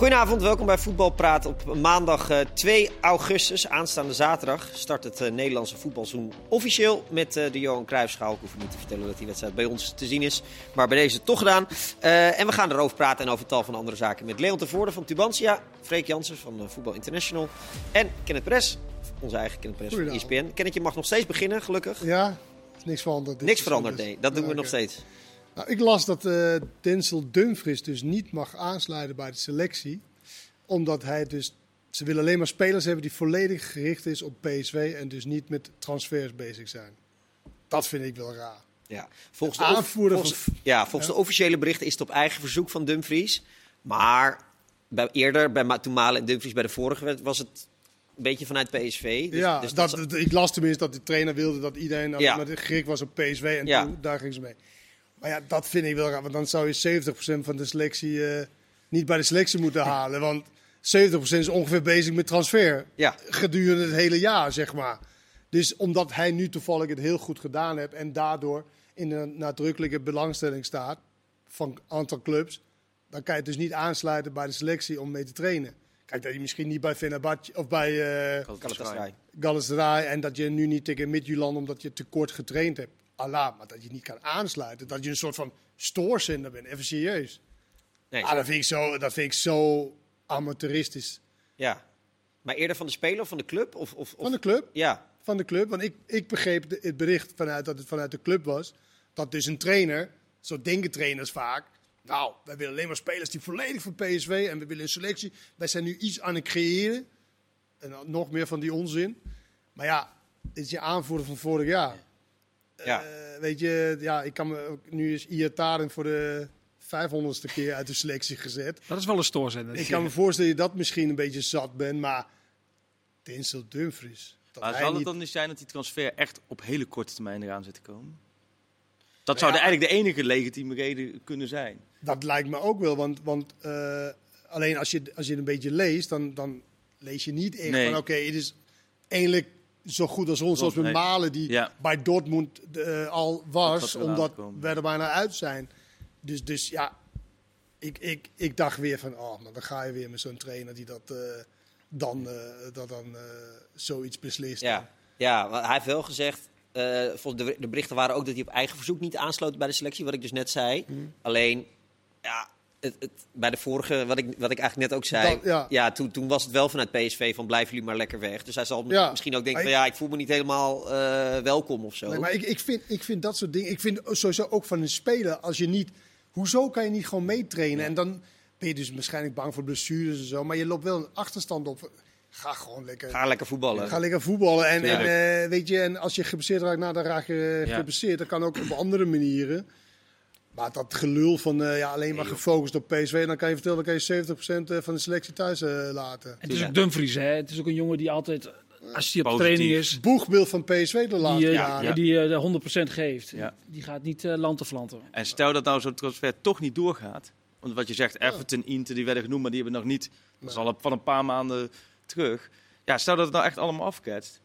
Goedenavond, welkom bij Voetbalpraat op maandag eh, 2 augustus. Aanstaande zaterdag start het eh, Nederlandse voetbalseizoen officieel met eh, de Johan Cruijffschaal. Ik hoef niet te vertellen dat die wedstrijd bij ons te zien is, maar bij deze toch gedaan. Eh, en we gaan erover praten en over tal van andere zaken met Leon Tevoorde van Tubantia, Freek Jansen van eh, Voetbal International en Kenneth Pres, onze eigen Kenneth Pres van E. ESPN. Kenneth, je mag nog steeds beginnen, gelukkig. Ja, niks veranderd. Niks veranderd, dus. nee. Dat doen we nog steeds. Nou, ik las dat eh Denzel Dumfries dus niet mag aansluiten bij de selectie. Omdat hij dus... Ze willen alleen maar spelers hebben die volledig gericht is op PSV en dus niet met transfers bezig zijn. Dat vind ik wel raar. Ja. Volgens, de, Aanvoerder volgens, van- ja, volgens Ja. de officiële berichten is het op eigen verzoek van Dumfries. Maar bij, eerder, bij, toen Malen en Dumfries bij de vorige was het een beetje vanuit PSV. Dus, ja, dus dat, ik las tenminste dat de trainer wilde dat iedereen Ja. met gericht was op PSV en Ja. toen, daar ging ze mee. Maar ja, dat vind ik wel raar, want dan zou je 70% van de selectie eh, niet bij de selectie moeten halen. Want 70% is ongeveer bezig met transfer. ja, gedurende het hele jaar, zeg maar. Dus omdat hij nu toevallig het heel goed gedaan heeft en daardoor in een nadrukkelijke belangstelling staat van een aantal clubs, dan kan je het dus niet aansluiten bij de selectie om mee te trainen. Kijk, dat je misschien niet bij Fenerbahce of bij eh Galatasaray. Galatasaray en dat je nu niet tegen Midtjylland omdat je te kort getraind hebt. Allah, maar dat je niet kan aansluiten, dat je een soort van stoorzender bent, even serieus. Nee, Ah, dat vind ik zo, dat vind ik zo amateuristisch. ja. Maar eerder van de speler of van de club? Of, of, of- Van de club? Ja, van de club. Want ik, ik begreep de- het bericht vanuit dat het vanuit de club was. Dat dus een trainer, zo denken trainers vaak. Nou, wij willen alleen maar spelers die volledig voor PSV en we willen een selectie. Wij zijn nu iets aan het creëren. En nog meer van die onzin. Maar ja, dit is je aanvoerder van vorig jaar. Ja. Eh, weet je, ja, ik kan me ook, nu is Iataren voor de 500ste keer uit de selectie gezet. Dat is wel een stoorzender. Ik kan me voorstellen dat je dat misschien een beetje zat bent, maar Denzel Dumfries. Dat Maar zal het niet- dan niet zijn dat die transfer echt op hele korte termijn eraan zit te komen? Dat zou ja. eigenlijk de enige legitieme reden kunnen zijn. Dat lijkt me ook wel, want, want eh, alleen als je, als je het een beetje leest, dan, dan lees je niet echt Nee. van oké, het is eigenlijk zo goed als ons, zoals met Nee. Malen die Ja. bij Dortmund eh, al was, omdat we er bijna uit zijn. Dus, dus ja, ik, ik, ik dacht weer van, oh, maar dan ga je weer met zo'n trainer die dat, eh, dan, eh, dat dan eh, zoiets beslist. ja. ja want hij heeft wel gezegd... eh, volgens de, de berichten waren ook dat hij op eigen verzoek niet aansloot bij de selectie, wat ik dus net zei. Hmm. Alleen, ja, het, het, bij de vorige, wat ik, wat ik eigenlijk net ook zei, Dat- ja. ja. toen, toen was het wel vanuit PSV van blijven jullie maar lekker weg. Dus hij zal Ja. misschien ook denken van ja, ik voel me niet helemaal eh, welkom of zo. Nee, maar ik, ik, vind, ik vind dat soort dingen. Ik vind sowieso ook van een speler. Als je niet. Hoezo kan je niet gewoon meetrainen? En dan ben je dus waarschijnlijk bang voor blessures en zo. Maar je loopt wel een achterstand op. Ga gewoon lekker. Ga lekker voetballen. Ga lekker voetballen. En, en, eh, weet je, en als je geblesseerd raakt, nou, dan raak je Ja. geblesseerd. Dat kan ook op andere manieren. Maar dat gelul van eh, ja, alleen maar gefocust op PSV. Dan kan je vertellen, dan kan je 70% van de selectie thuis eh, laten. Het is ook Dumfries, hè. Het is ook een jongen die altijd, als hij op Positief. training is, Boegbeeld van PSV de laatste die, eh, jaren. ja. die eh, de 100% geeft. Ja. Die gaat niet eh land te flanten. En stel dat nou zo'n transfer toch niet doorgaat. Want wat je zegt, Everton, Inter, die werden genoemd, maar die hebben nog niet. Dat is al van een paar maanden terug. Ja, stel dat het nou echt allemaal afketst.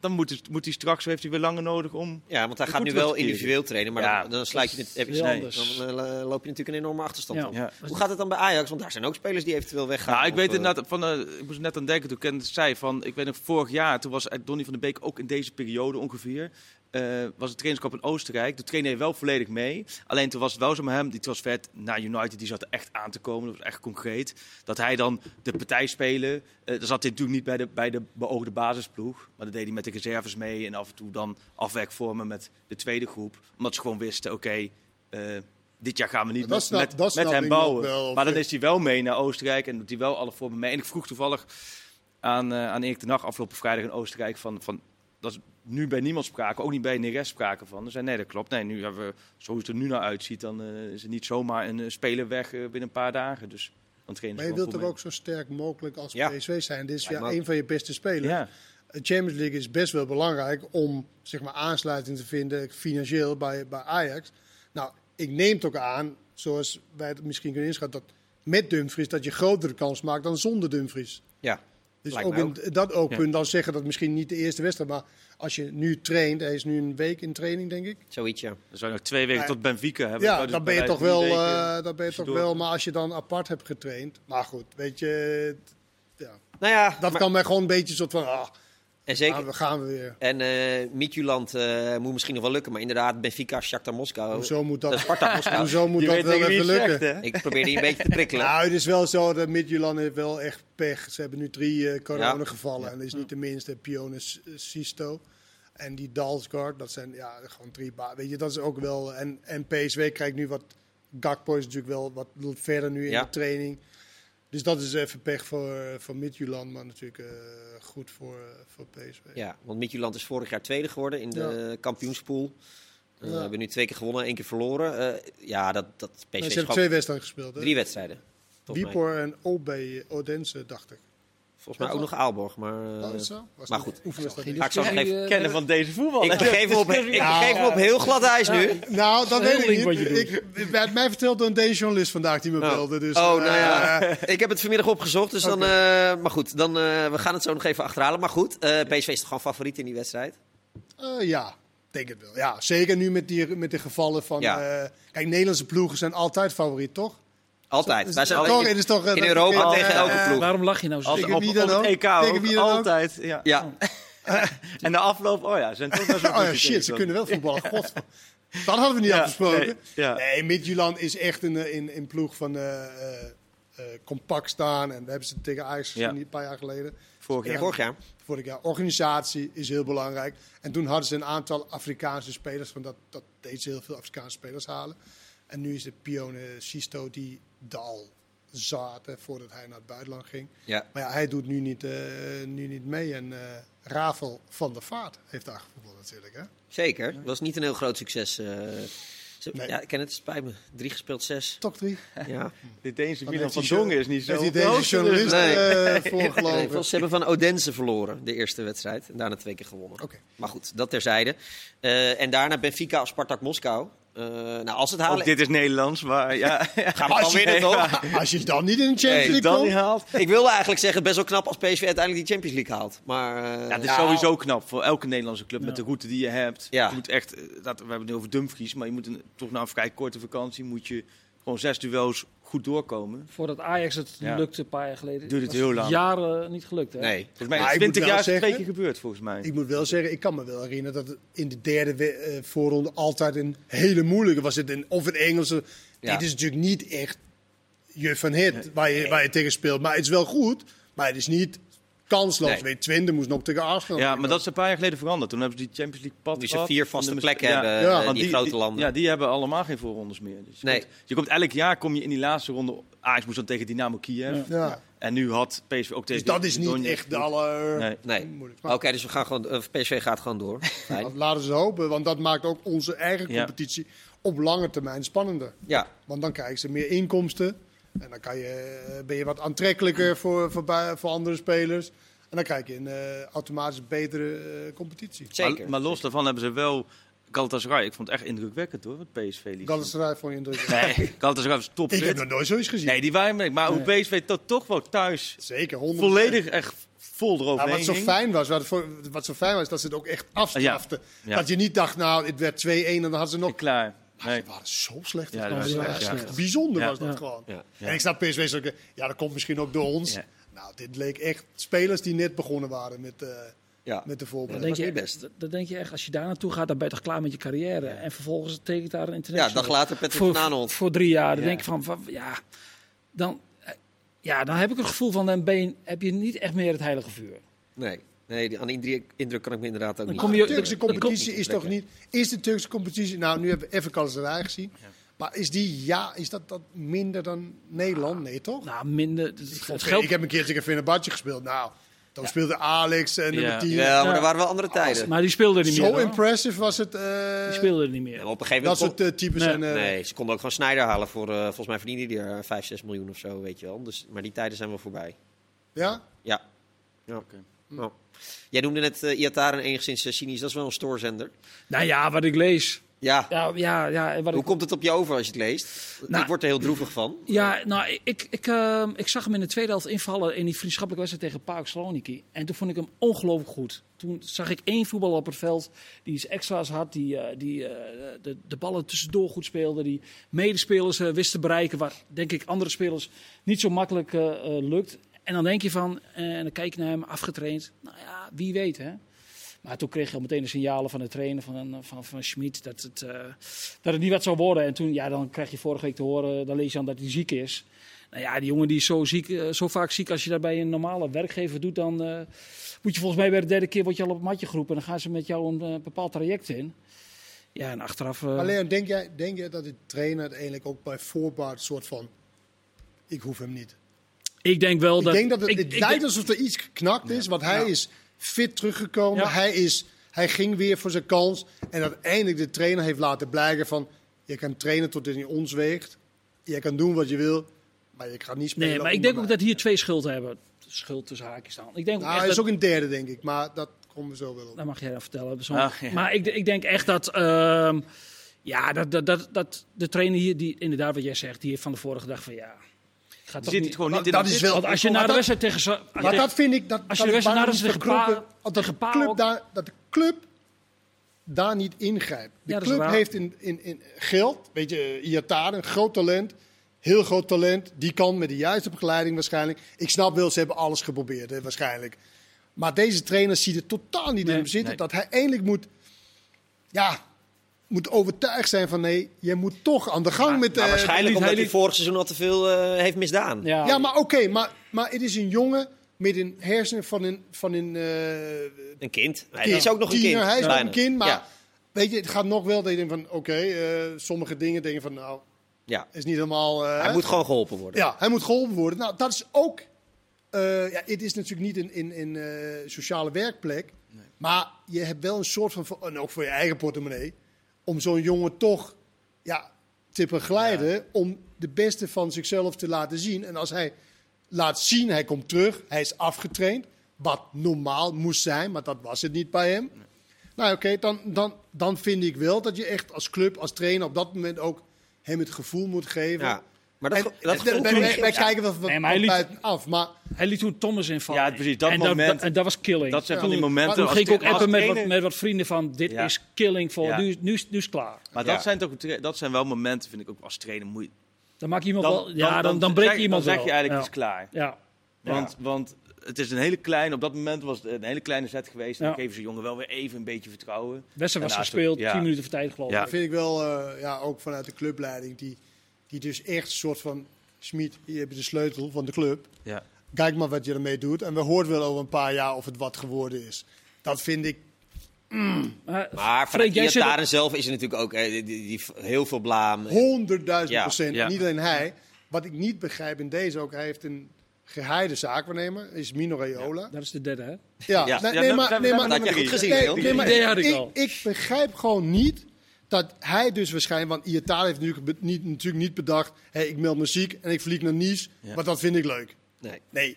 Dan moet, het, moet hij straks, heeft hij weer langer nodig om... Ja, want hij Het gaat nu wel individueel trainen, maar Ja, dan, dan sluit je het even nee. Dan eh, loop je natuurlijk een enorme achterstand Ja. op. Ja. Hoe gaat het dan bij Ajax? Want daar zijn ook spelers die eventueel weggaan. Nou, ik Of, weet eh, inderdaad, van, eh, ik moest net aan denken toen ik het zei van, ik weet nog vorig jaar, toen was eh, Donny van der Beek ook in deze periode ongeveer, eh, was het trainingskamp in Oostenrijk. Toen trainde hij wel volledig mee. Alleen toen was het wel zo met hem, die transfer naar United, die zat er echt aan te komen. Dat was echt concreet. Dat hij dan de partij spelen, eh dan zat hij natuurlijk niet bij de, bij de beoogde basisploeg, maar dat deed hij met de reserves mee en af en toe dan afwerk vormen met de tweede groep. Omdat ze gewoon wisten, oké, eh, dit jaar gaan we niet met, snap- met, hem bouwen. wel. maar dan is hij wel mee naar Oostenrijk en doet hij wel alle vormen mee. En ik vroeg toevallig aan, aan Erik ten Hag afgelopen vrijdag in Oostenrijk van, van dat is nu bij niemand sprake, ook niet bij Neres sprake van. Zei nee, dat klopt. Nee, nu hebben we, zoals het er nu naar uitziet, dan eh, is het niet zomaar een eh, speler weg eh, binnen een paar dagen. Dus dan trainen Maar je wilt toch ook zo sterk mogelijk als Ja. PSV zijn. Dit is ja, een van je beste spelers. Ja, De Champions League is best wel belangrijk om zeg maar, aansluiting te vinden financieel bij, bij Ajax. Nou, ik neem het ook aan, zoals wij het misschien kunnen inschatten, dat met Dumfries dat je grotere kans maakt dan zonder Dumfries. Ja. Dus Lijkt ook in dat oogpunt Ja. dan zeggen dat misschien niet de eerste wedstrijd, maar als je nu traint, hij is nu een week in training, denk ik. Zoiets, ja. Dan zou je nog twee weken Ja. tot Benfica hebben. Ja, dus dan ben je toch wel, eh, dan ben je toch wel, maar als je dan apart hebt getraind, maar goed, weet je, ja, Nou ja, dat maar- kan mij gewoon een beetje soort van, ah, en gaan zeker. we, gaan we weer. En eh Midtjylland eh, moet misschien nog wel lukken, maar inderdaad, Benfica, Shakhtar Moskou. Hoezo moet dat, Sparta Moskou. hoezo moet Je dat wel even lukken? zegt? Ik probeer die een beetje te prikkelen. Nou, het is wel zo dat Midtjylland heeft wel echt pech. Ze hebben nu drie eh corona Ja. gevallen. En dat is niet de minste. Pione S- Sisto en die Dalsgaard. Dat zijn ja, gewoon drie ba Weet je, dat is ook wel... En, en PSW krijgt nu wat... Gakpo is natuurlijk wel wat verder nu in Ja. de training. Dus dat is even pech voor, eh, voor Midtjylland. Maar natuurlijk eh, goed voor, eh, voor PSW. Ja, want Midtjylland is vorig jaar tweede geworden in de kampioenspool. Ja. We hebben nu twee keer gewonnen, één keer verloren. Ja, dat, dat PSV is ze hebben twee wedstrijden gespeeld. Hè? drie wedstrijden. Wiepor en OB Odense, dacht ik. Volgens mij ook nog Aalborg, maar... eh, Oh, is het zo? Was maar goed. ik zo nog even- eh, Kennen van deze voetbal. ik begeef me op, ik heel glad ijs nu. Nou, dat is heel weet ik niet. Ik, het werd mij verteld door een D-journalist vandaag die me Oh. belde. Dus, oh, nou eh, ja. ik heb het vanmiddag opgezocht, dus dan... Eh, maar goed, dan, eh, we gaan het zo nog even achterhalen. Maar goed, eh, PSV is toch gewoon favoriet in die wedstrijd? eh, ja, denk het wel. Ja, zeker nu met, die, met de gevallen van... Ja. eh, kijk, Nederlandse ploegen zijn altijd favoriet, toch? Altijd. Wij zijn Toch, alleen het is toch, in Europa tegen elke ploeg. Waarom lach je nou zo? Tegen op, wie op dan ook? EK Tegen ook, wie dan ook? altijd. Ja. Ja, En de afloop, oh ja, zijn toch wel zo Oh ja, shit, ze kunnen wel voetballen. God. Dat hadden we niet Ja, afgesproken. nee, ja. Nee, Midtjylland is echt een, eh, in, in ploeg van eh, eh, compact staan. En we hebben ze tegen Ajax gezien Ja. een paar jaar geleden. Vorig jaar. vorig jaar. Vorig jaar. Organisatie is heel belangrijk. En toen hadden ze een aantal Afrikaanse spelers. Want dat, dat deed ze heel veel Afrikaanse spelers halen. En nu is het Pione Sisto die dal zaten voordat hij naar het buitenland ging. Ja. Maar ja, hij doet nu niet, eh, nu niet mee. En eh Ravel van der Vaart heeft daar gevoetbald natuurlijk. Hè? Zeker. Dat was niet een heel groot succes. eh. Nee. Ja, ik ken het, spijt me. Drie gespeeld, zes. Top drie. Ja. Dit Deense Milan van Dongen is niet zo Heeft die de hoogte, journalist Nee. eh voor Nee, geloven? volgens- ze hebben van Odense verloren, de eerste wedstrijd. En daarna twee keer gewonnen. Oké. Maar goed, dat terzijde. Eh, en daarna Benfica of Spartak Moskou. Eh, nou, als het Ook halen... dit is Nederlands, maar ja. Gaan we Als gewoon je- winnen, toch? Als je dan niet in de Champions League komt. niet haalt. Ik wilde eigenlijk zeggen, best wel knap als PSV uiteindelijk die Champions League haalt. Maar eh, Ja, het is Ja. sowieso knap voor elke Nederlandse club met de route die je hebt. Ja. Je moet echt, eh, dat, we hebben het nu over Dumfries, maar je moet een, toch na een vrij korte vakantie moet je gewoon zes duels goed doorkomen. Voordat Ajax het Ja. lukte een paar jaar geleden. Duurde het heel lang. Jaren niet gelukt, hè? nee. Volgens mij is ik 20 moet wel jaar twee zeggen- keer gebeurd, volgens mij. Ik moet wel zeggen, ik kan me wel herinneren dat het in de derde eh, voorronde altijd een hele moeilijke was. Het in, of in Engelse. Ja. Dit is natuurlijk niet echt je van hit waar, je, waar je tegen speelt. Maar het is wel goed, maar het is niet kansloos. Nee. Weet, Twente moest nog tegen Arsenal. Ja, maar dat is een paar jaar geleden veranderd. Toen hebben ze die Champions League pad Die ze vier vaste plekken ja. hebben, Ja. eh, die, grote landen. Ja, die hebben allemaal geen voorrondes meer. Dus je, Nee. komt, je komt elk jaar kom je in die laatste ronde. Ajax moest dan tegen Dynamo Kiev. Ja. Ja. En nu had PSV ook tegen Dus dat is niet Donetsk. echt de aller... Nee. Nee. Oké, dus we gaan gewoon, PSV gaat gewoon door. Laten ze hopen, want dat maakt ook onze eigen Ja. competitie op lange termijn spannender. Ja, Want dan krijgen ze meer inkomsten. En dan kan je, eh, ben je wat aantrekkelijker voor, voor, voor andere spelers. En dan krijg je een eh, automatisch betere eh, competitie. zeker. Maar, maar los daarvan hebben ze wel Galatasaray. Ik vond het echt indrukwekkend hoor, wat PSV liet. zien. Galatasaray vond je indrukwekkend. Nee, Galatasaray was Ik topfit. heb nog nooit zoiets gezien. Nee, die waren mee. Maar hoe PSV toch, toch wel thuis Zeker, 100%. volledig echt vol Ja, eroverheen wat zo fijn was, wat, voor- wat zo fijn was, dat ze het ook echt afstraften. Ja. Dat je niet dacht, nou, het werd 2-1 en dan hadden ze nog... Klaar. Ah, Nee. Ze waren zo slecht. Ja, Ja, dat was echt echt slecht. bijzonder Ja. was dat Ja. gewoon. Ja. En ik snap PSV zo, ja, dat komt misschien ook door ons. Ja. Nou, dit leek echt spelers die net begonnen waren met, eh, ja. met de Dan voorbereiding. denk, was je, dat- dat denk je echt, als je daar naartoe gaat, dan ben je toch klaar met je carrière. En vervolgens tekent daar een ja, international. dag later Patrick voor, van Aanholt. voor drie jaar. Dan Ja. denk je van, van, ja, dan, eh, ja, dan heb ik het gevoel van, dan ben je, heb je niet echt meer het heilige vuur. Nee, nee die, aan die indruk- indruk kan ik me inderdaad ook niet. kom de Turkse dat- dat competitie is toch niet... Is de Turkse competitie... Nou, nu hebben we even Galatasaray gezien. Ja. Maar is die, ja, is dat, dat minder dan Nederland? Nee, toch? Nou, minder. Het, geldt, Ik heb een keer tegen Fenerbahce gespeeld. Nou, dan speelde Alex en nummer Ja. 10. Ja, maar er waren wel andere tijden. maar die speelde niet Zo meer. hoor. impressive was het. eh, Die speelde er niet meer. op een gegeven dat moment... soort eh, types. Nee. En, eh, Nee, ze konden ook gewoon Snyder halen voor, eh, volgens mij verdienen die er 5, 6 miljoen of zo, weet je wel. Dus, maar die tijden zijn wel voorbij. Ja? Ja. ja. Oké. Nou. Jij noemde net uh, Iataren enigszins eh, cynisch, dat is wel een stoorzender. Nou ja, wat ik lees. Ja. Ja, ja, ja. Hoe ik, komt het op je over als je het leest? Nou, ik word er heel droevig van. Ja, nou, ik, ik, eh, ik zag hem in de tweede helft invallen in die vriendschappelijke wedstrijd tegen PAOK Saloniki. En toen vond ik hem ongelooflijk goed. Toen zag ik één voetballer op het veld die iets extra's had, die, eh, die de, de ballen tussendoor goed speelde, die medespelers wist te bereiken, waar denk ik andere spelers niet zo makkelijk lukt. En dan denk je van, eh, en dan kijk je naar hem afgetraind, nou ja, wie weet hè. Maar toen kreeg je al meteen de signalen van de trainer van, van, van Schmid dat het, eh, dat het niet wat zou worden. En toen, ja, dan krijg je vorige week te horen, dan lees je aan dat hij ziek is. Nou ja, die jongen die is zo, ziek, eh, zo vaak ziek, als je dat bij een normale werkgever doet, dan eh, moet je volgens mij bij de derde keer word je al op het matje geroepen. En dan gaan ze met jou een eh, bepaald traject in. Ja, en achteraf... eh, Maar Leon, denk jij, denk jij dat de trainer uiteindelijk ook bij voorbaat soort van... Ik hoef hem niet. Ik denk wel Ik dat... denk dat het, ik- het ik lijkt alsof er iets geknakt is, want hij Ja. is fit teruggekomen. Ja. Hij, is, hij ging weer voor zijn kans. En uiteindelijk de trainer heeft laten blijken van... Je kan trainen tot in je ons weegt. Je kan doen wat je wil, maar je gaat niet spelen. Nee, maar ik denk ook dat hier twee schulden hebben. Schuld tussen haakjes staan. Ik denk ook Nou, echt hij is dat- ook een derde, denk ik. Maar dat komen we zo wel op. Dat mag jij dan vertellen. Ach, ja. Maar ik, ik denk echt dat, ehm, ja, dat, dat, dat, dat de trainer hier, die, inderdaad wat jij zegt, die heeft van de vorige dag van ja. Ik ga Je toch ziet niet, het gewoon Dat- niet in dat is wel- want als je naar de wedstrijd tegen... Maar je- dat vind ik... Dat, als je dat de ik wedstrijd bijna na niet de begrepen- tegen dat de club daar, dat de club daar niet ingrijpt. De Ja, club heeft in, in, in geld, weet je, Iataren, een groot talent, heel groot talent. Die kan met de juiste begeleiding waarschijnlijk. Ik snap wel, ze hebben alles geprobeerd, hè, waarschijnlijk. Maar deze trainer ziet het totaal niet Nee, in hem zitten. nee. Dat hij eindelijk moet, ja, moet overtuigd zijn van nee, je moet toch aan de gang met... Maar eh, waarschijnlijk omdat hij vorig seizoen al te veel eh, heeft misdaan. ja, ja, maar oké, maar, maar het is een jongen met een hersenen van een, van een eh, Een kind. Hij kind. is ook nog een Tiener, kind. Hij is nog Bijna. een kind, maar Ja. weet je, het gaat nog wel dat je denkt van, oké, eh, sommige dingen denk je van, nou, Ja. is niet helemaal... eh, Hij moet gewoon geholpen worden. Ja, hij moet geholpen worden. Nou, dat is ook... eh, ja, het is natuurlijk niet een, in, in, eh, sociale werkplek, maar je hebt wel een soort van, en ook voor je eigen portemonnee, om zo'n jongen toch ja, te begeleiden, om de beste van zichzelf te laten zien. En als hij laat zien, hij komt terug, hij is afgetraind, wat normaal moest zijn, maar dat was het niet bij hem. Nou oké, dan, dan, dan vind ik wel dat je echt als club, als trainer op dat moment ook hem het gevoel moet geven. Ja. Maar dat, En- dat wij, wij, wij kijken wel wat, Nee, maar hij liet- buitenaf, maar hij liet toen Thomas invallen. Ja, precies, dat en moment- en dat was killing. Dat zijn Ja, van die toen- momenten. toen ging ik ook appen met wat, met wat vrienden van, dit Ja. is killing voor, Ja. nu, nu, is- nu is het klaar. Maar Ja. dat, zijn toch, dat zijn wel momenten, vind ik ook als trainer. Moet je, Dan maak je iemand dan, wel, ja, dan, dan, breek zeg- je iemand Dan zeg je eigenlijk, is klaar. Ja. Want, want het is een hele kleine, op dat moment was het een hele kleine set geweest. En Ja. dan geven ze jongen wel weer even een beetje vertrouwen. Wedstrijd was Daarnaast gespeeld, ook- ja. 10 minuten voor tijd geloof ik. Ja. dat vind ik wel, eh, ja, ook vanuit de clubleiding, die, die dus echt een soort van, hier heb je de sleutel van de club. Ja. Kijk maar wat je ermee doet. En we horen wel over een paar jaar of het wat geworden is. Dat vind ik, Maar, Maar Freek, van jij zit op- Iataren zelf is er natuurlijk ook eh, die, die, die- heel veel blaam. honderdduizend Ja, procent. ja. Niet alleen hij. Wat ik niet begrijp in deze ook, hij heeft een geheide zaakwaarnemer, is Mino Raiola. Dat is de derde, hè? Ja, Ja. nee, nee, maar, nee, maar, dat had je goed gezien, nee, Leon. nee, maar Die idee had ik ik, al. ik begrijp gewoon niet dat hij dus waarschijnlijk, want Iatale heeft nu niet, natuurlijk niet bedacht, hey, ik meld me ziek en ik vlieg naar Nice, Ja. want dat vind ik leuk. Nee. Nee,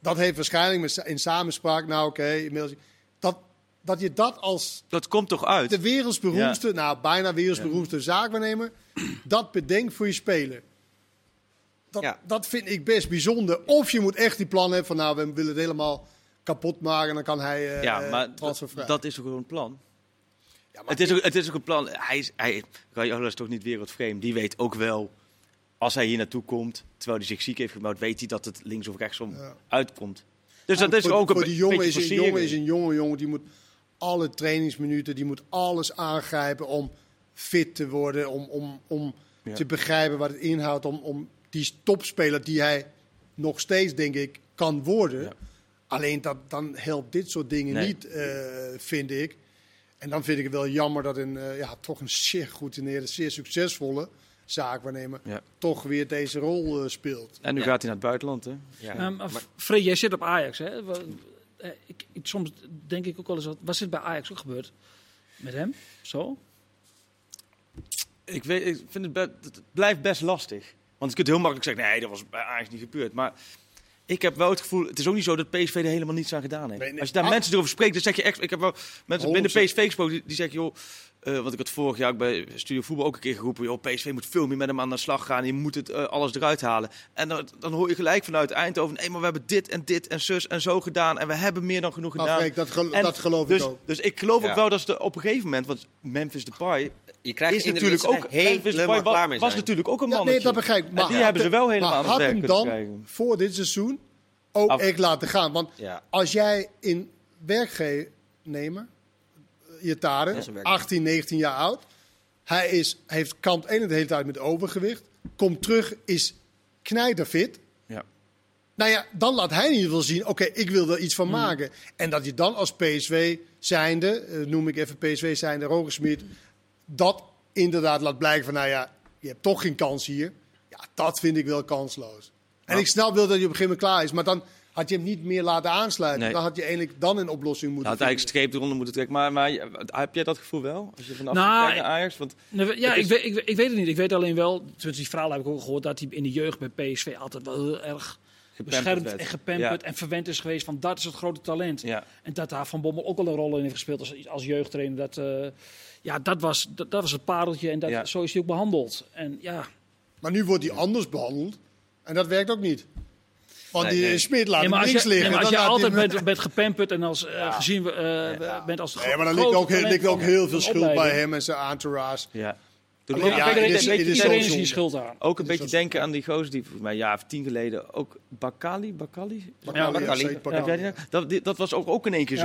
dat heeft waarschijnlijk met, in samenspraak, nou oké, ziek. dat, dat je dat als Dat komt toch uit? de wereldsberoemdste, nou bijna wereldsberoemdste zaakwaarnemer, dat bedenkt voor je speler. Dat, Ja. dat vind ik best bijzonder. Of je moet echt die plan hebben van, nou, we willen het helemaal kapot maken en dan kan hij eh ja, maar transfervrij. dat is ook gewoon een plan. Ja, maar Het is ook, het is ook een plan. Hij is, hij, Raiola is toch niet wereldvreemd. Die weet ook wel, als hij hier naartoe komt, terwijl hij zich ziek heeft gemaakt, weet hij dat het links of rechtsom Ja. uitkomt. Dus dat is voor, ook een voor die jongen beetje is, een jongen is een jonge jongen die moet alle trainingsminuten, die moet alles aangrijpen om fit te worden, om, om, om Ja. te begrijpen wat het inhoudt, om, om die topspeler die hij nog steeds, denk ik, kan worden. Ja. Alleen dat, dan helpt dit soort dingen Nee. niet, eh, vind ik. En dan vind ik het wel jammer dat een, eh, ja, toch een zeer geroutineerde, zeer succesvolle zaakwaarnemer Ja. toch weer deze rol eh, speelt. En nu Ja. gaat hij naar het buitenland, hè? Ja. Freek, jij zit op Ajax, hè? Eh, Ik, ik, soms denk ik ook wel eens, wat, wat is bij Ajax ook gebeurd? Met hem? Zo? Ik, weet, ik vind het, be- het blijft best lastig. Want je kunt heel makkelijk zeggen, nee, dat was bij Ajax niet gebeurd. Maar ik heb wel het gevoel, het is ook niet zo dat PSV er helemaal niets aan gedaan heeft. Nee, nee. Als je daar Ah. mensen erover spreekt, dan zeg je echt... Ik heb wel mensen binnen 100%. PSV gesproken die, die zeggen, joh, Eh, want ik had vorig jaar ook bij Studio Voetbal ook een keer geroepen... Joh, PSV moet veel meer met hem aan de slag gaan. Je moet het eh, alles eruit halen. En dan, dan hoor je gelijk vanuit Eindhoven... Nee, maar we hebben dit en dit en zus en zo gedaan. En we hebben meer dan genoeg gedaan. Dat, gel- En dat geloof dus, ik ook. Dus ik geloof Ja. ook wel dat ze op een gegeven moment... Want Memphis Depay Je krijgt is natuurlijk ook... helemaal klaar was natuurlijk ook een Ja, mannetje. nee, dat begrijp ik. En Maar die hebben ze wel helemaal maar had hem dan krijgen. voor dit seizoen ook Af- echt laten gaan. Want Ja. als jij in werknemer, je Dat is een werknemer. 18, 19 jaar oud, hij is, heeft kampt één de hele tijd met overgewicht, komt terug, is knijterfit. Ja. Nou ja, dan laat hij in ieder geval zien, oké, ik wil er iets van Hmm. maken. En dat je dan als PSV zijnde, eh, noem ik even PSV zijnde, Roger Smit, dat inderdaad laat blijken van, nou ja, je hebt toch geen kans hier. Ja, dat vind ik wel kansloos. En ik snap wel dat hij op een gegeven moment klaar is, maar dan had je hem niet meer laten aansluiten. Nee. Dan had je eigenlijk dan een oplossing moeten had eigenlijk vinden. streep eronder moeten trekken. Maar, maar heb jij dat gevoel wel? Als je vanaf Nou, kijkt naar Ajax? Want Ja, is- ik, weet, ik, weet- ik weet het niet. Ik weet alleen wel, tenminste die verhaal heb ik ook gehoord, dat hij in de jeugd bij PSV altijd wel heel erg beschermd werd. en gepamperd Ja. en verwend is geweest van dat is het grote talent. Ja. En dat daar Van Bommel ook al een rol in heeft gespeeld als, als jeugdtrainer. Dat, eh, ja, dat, was, dat, dat was het pareltje en dat, Ja. zo is hij ook behandeld. En ja, Maar nu wordt hij anders behandeld. En dat werkt ook niet. Want Nee, die nee. Smit laat nee, maar links je, liggen. nee, maar als je altijd hem- bent, bent gepamperd en als, eh, gezien we, eh, bent als de Nee, maar dan ligt ook, ligt ook heel veel schuld bij hem en zijn entourage. Ja. Ook, ja, is Iedereen is hier schuld aan. ook een beetje denken aan die gozer die volgens mij een jaar of tien geleden ook Bakali, Bakali? Ja, Bakali. Heb jij die dat, dat was ook, ook in één keer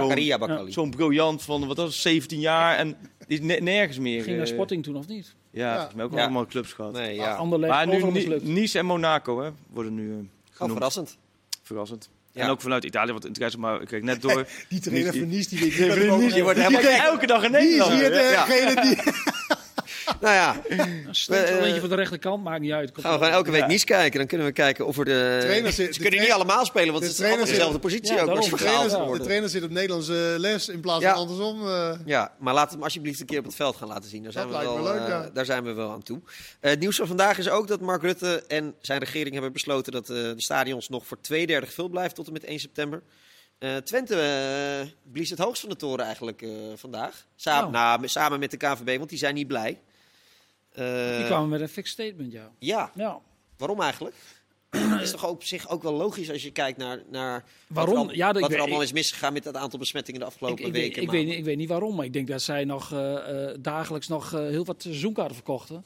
zo'n briljant van, wat was het, 17 jaar en die is ne- nergens meer. Ging naar eh, Sporting toen of niet? Ja, volgens mij ook Ja. allemaal clubs gehad. Nee, Ja. Anderlecht, Maar nu overal Ni- mislukt. Nice en Monaco hè, worden nu eh, Oh, genoemd. verrassend. Verrassend. Ja. En ook vanuit Italië, wat interesse, maar ik kreeg net door. Die trainer Nice- van Nice, die weet Die- niet die- wat die- Die wordt helemaal elke dag in Die is Nederland. hier Ja. degene die... Nou ja, Een Eh, talentje van de rechterkant, maakt niet uit. Komt gaan we gewoon elke week Nice kijken. Dan kunnen we kijken of er de... trainer zit- ze de kunnen niet allemaal spelen, want de het is allemaal dezelfde positie Ja, ook. Daarom. trainer, de trainer zit op Nederlandse les in plaats Ja. van andersom. eh. Ja, maar laat hem alsjeblieft een keer op het veld gaan laten zien. Daar zijn, we lijkt wel, me leuk, eh, ja. daar zijn we wel aan toe. Eh, het nieuws van vandaag is ook dat Mark Rutte en zijn regering hebben besloten dat eh, de stadions nog voor twee derde gevuld blijven tot en met 1 september. Eh, Twente blies het hoogst van de toren eigenlijk eh, vandaag. Samen, Oh. nou, samen met de KVB, want die zijn niet blij. Eh, Die kwamen met een fixed statement, ja. Ja, ja. waarom eigenlijk? Dat is toch op zich ook wel logisch als je kijkt naar, naar Waarom? wat er, al- Ja, dat- ik wat er weet- allemaal ik- is misgegaan met het aantal besmettingen de afgelopen ik, weken. ik, weet, ik weet niet waarom, maar ik denk dat zij nog eh, eh, dagelijks nog heel wat seizoenkaarten verkochten.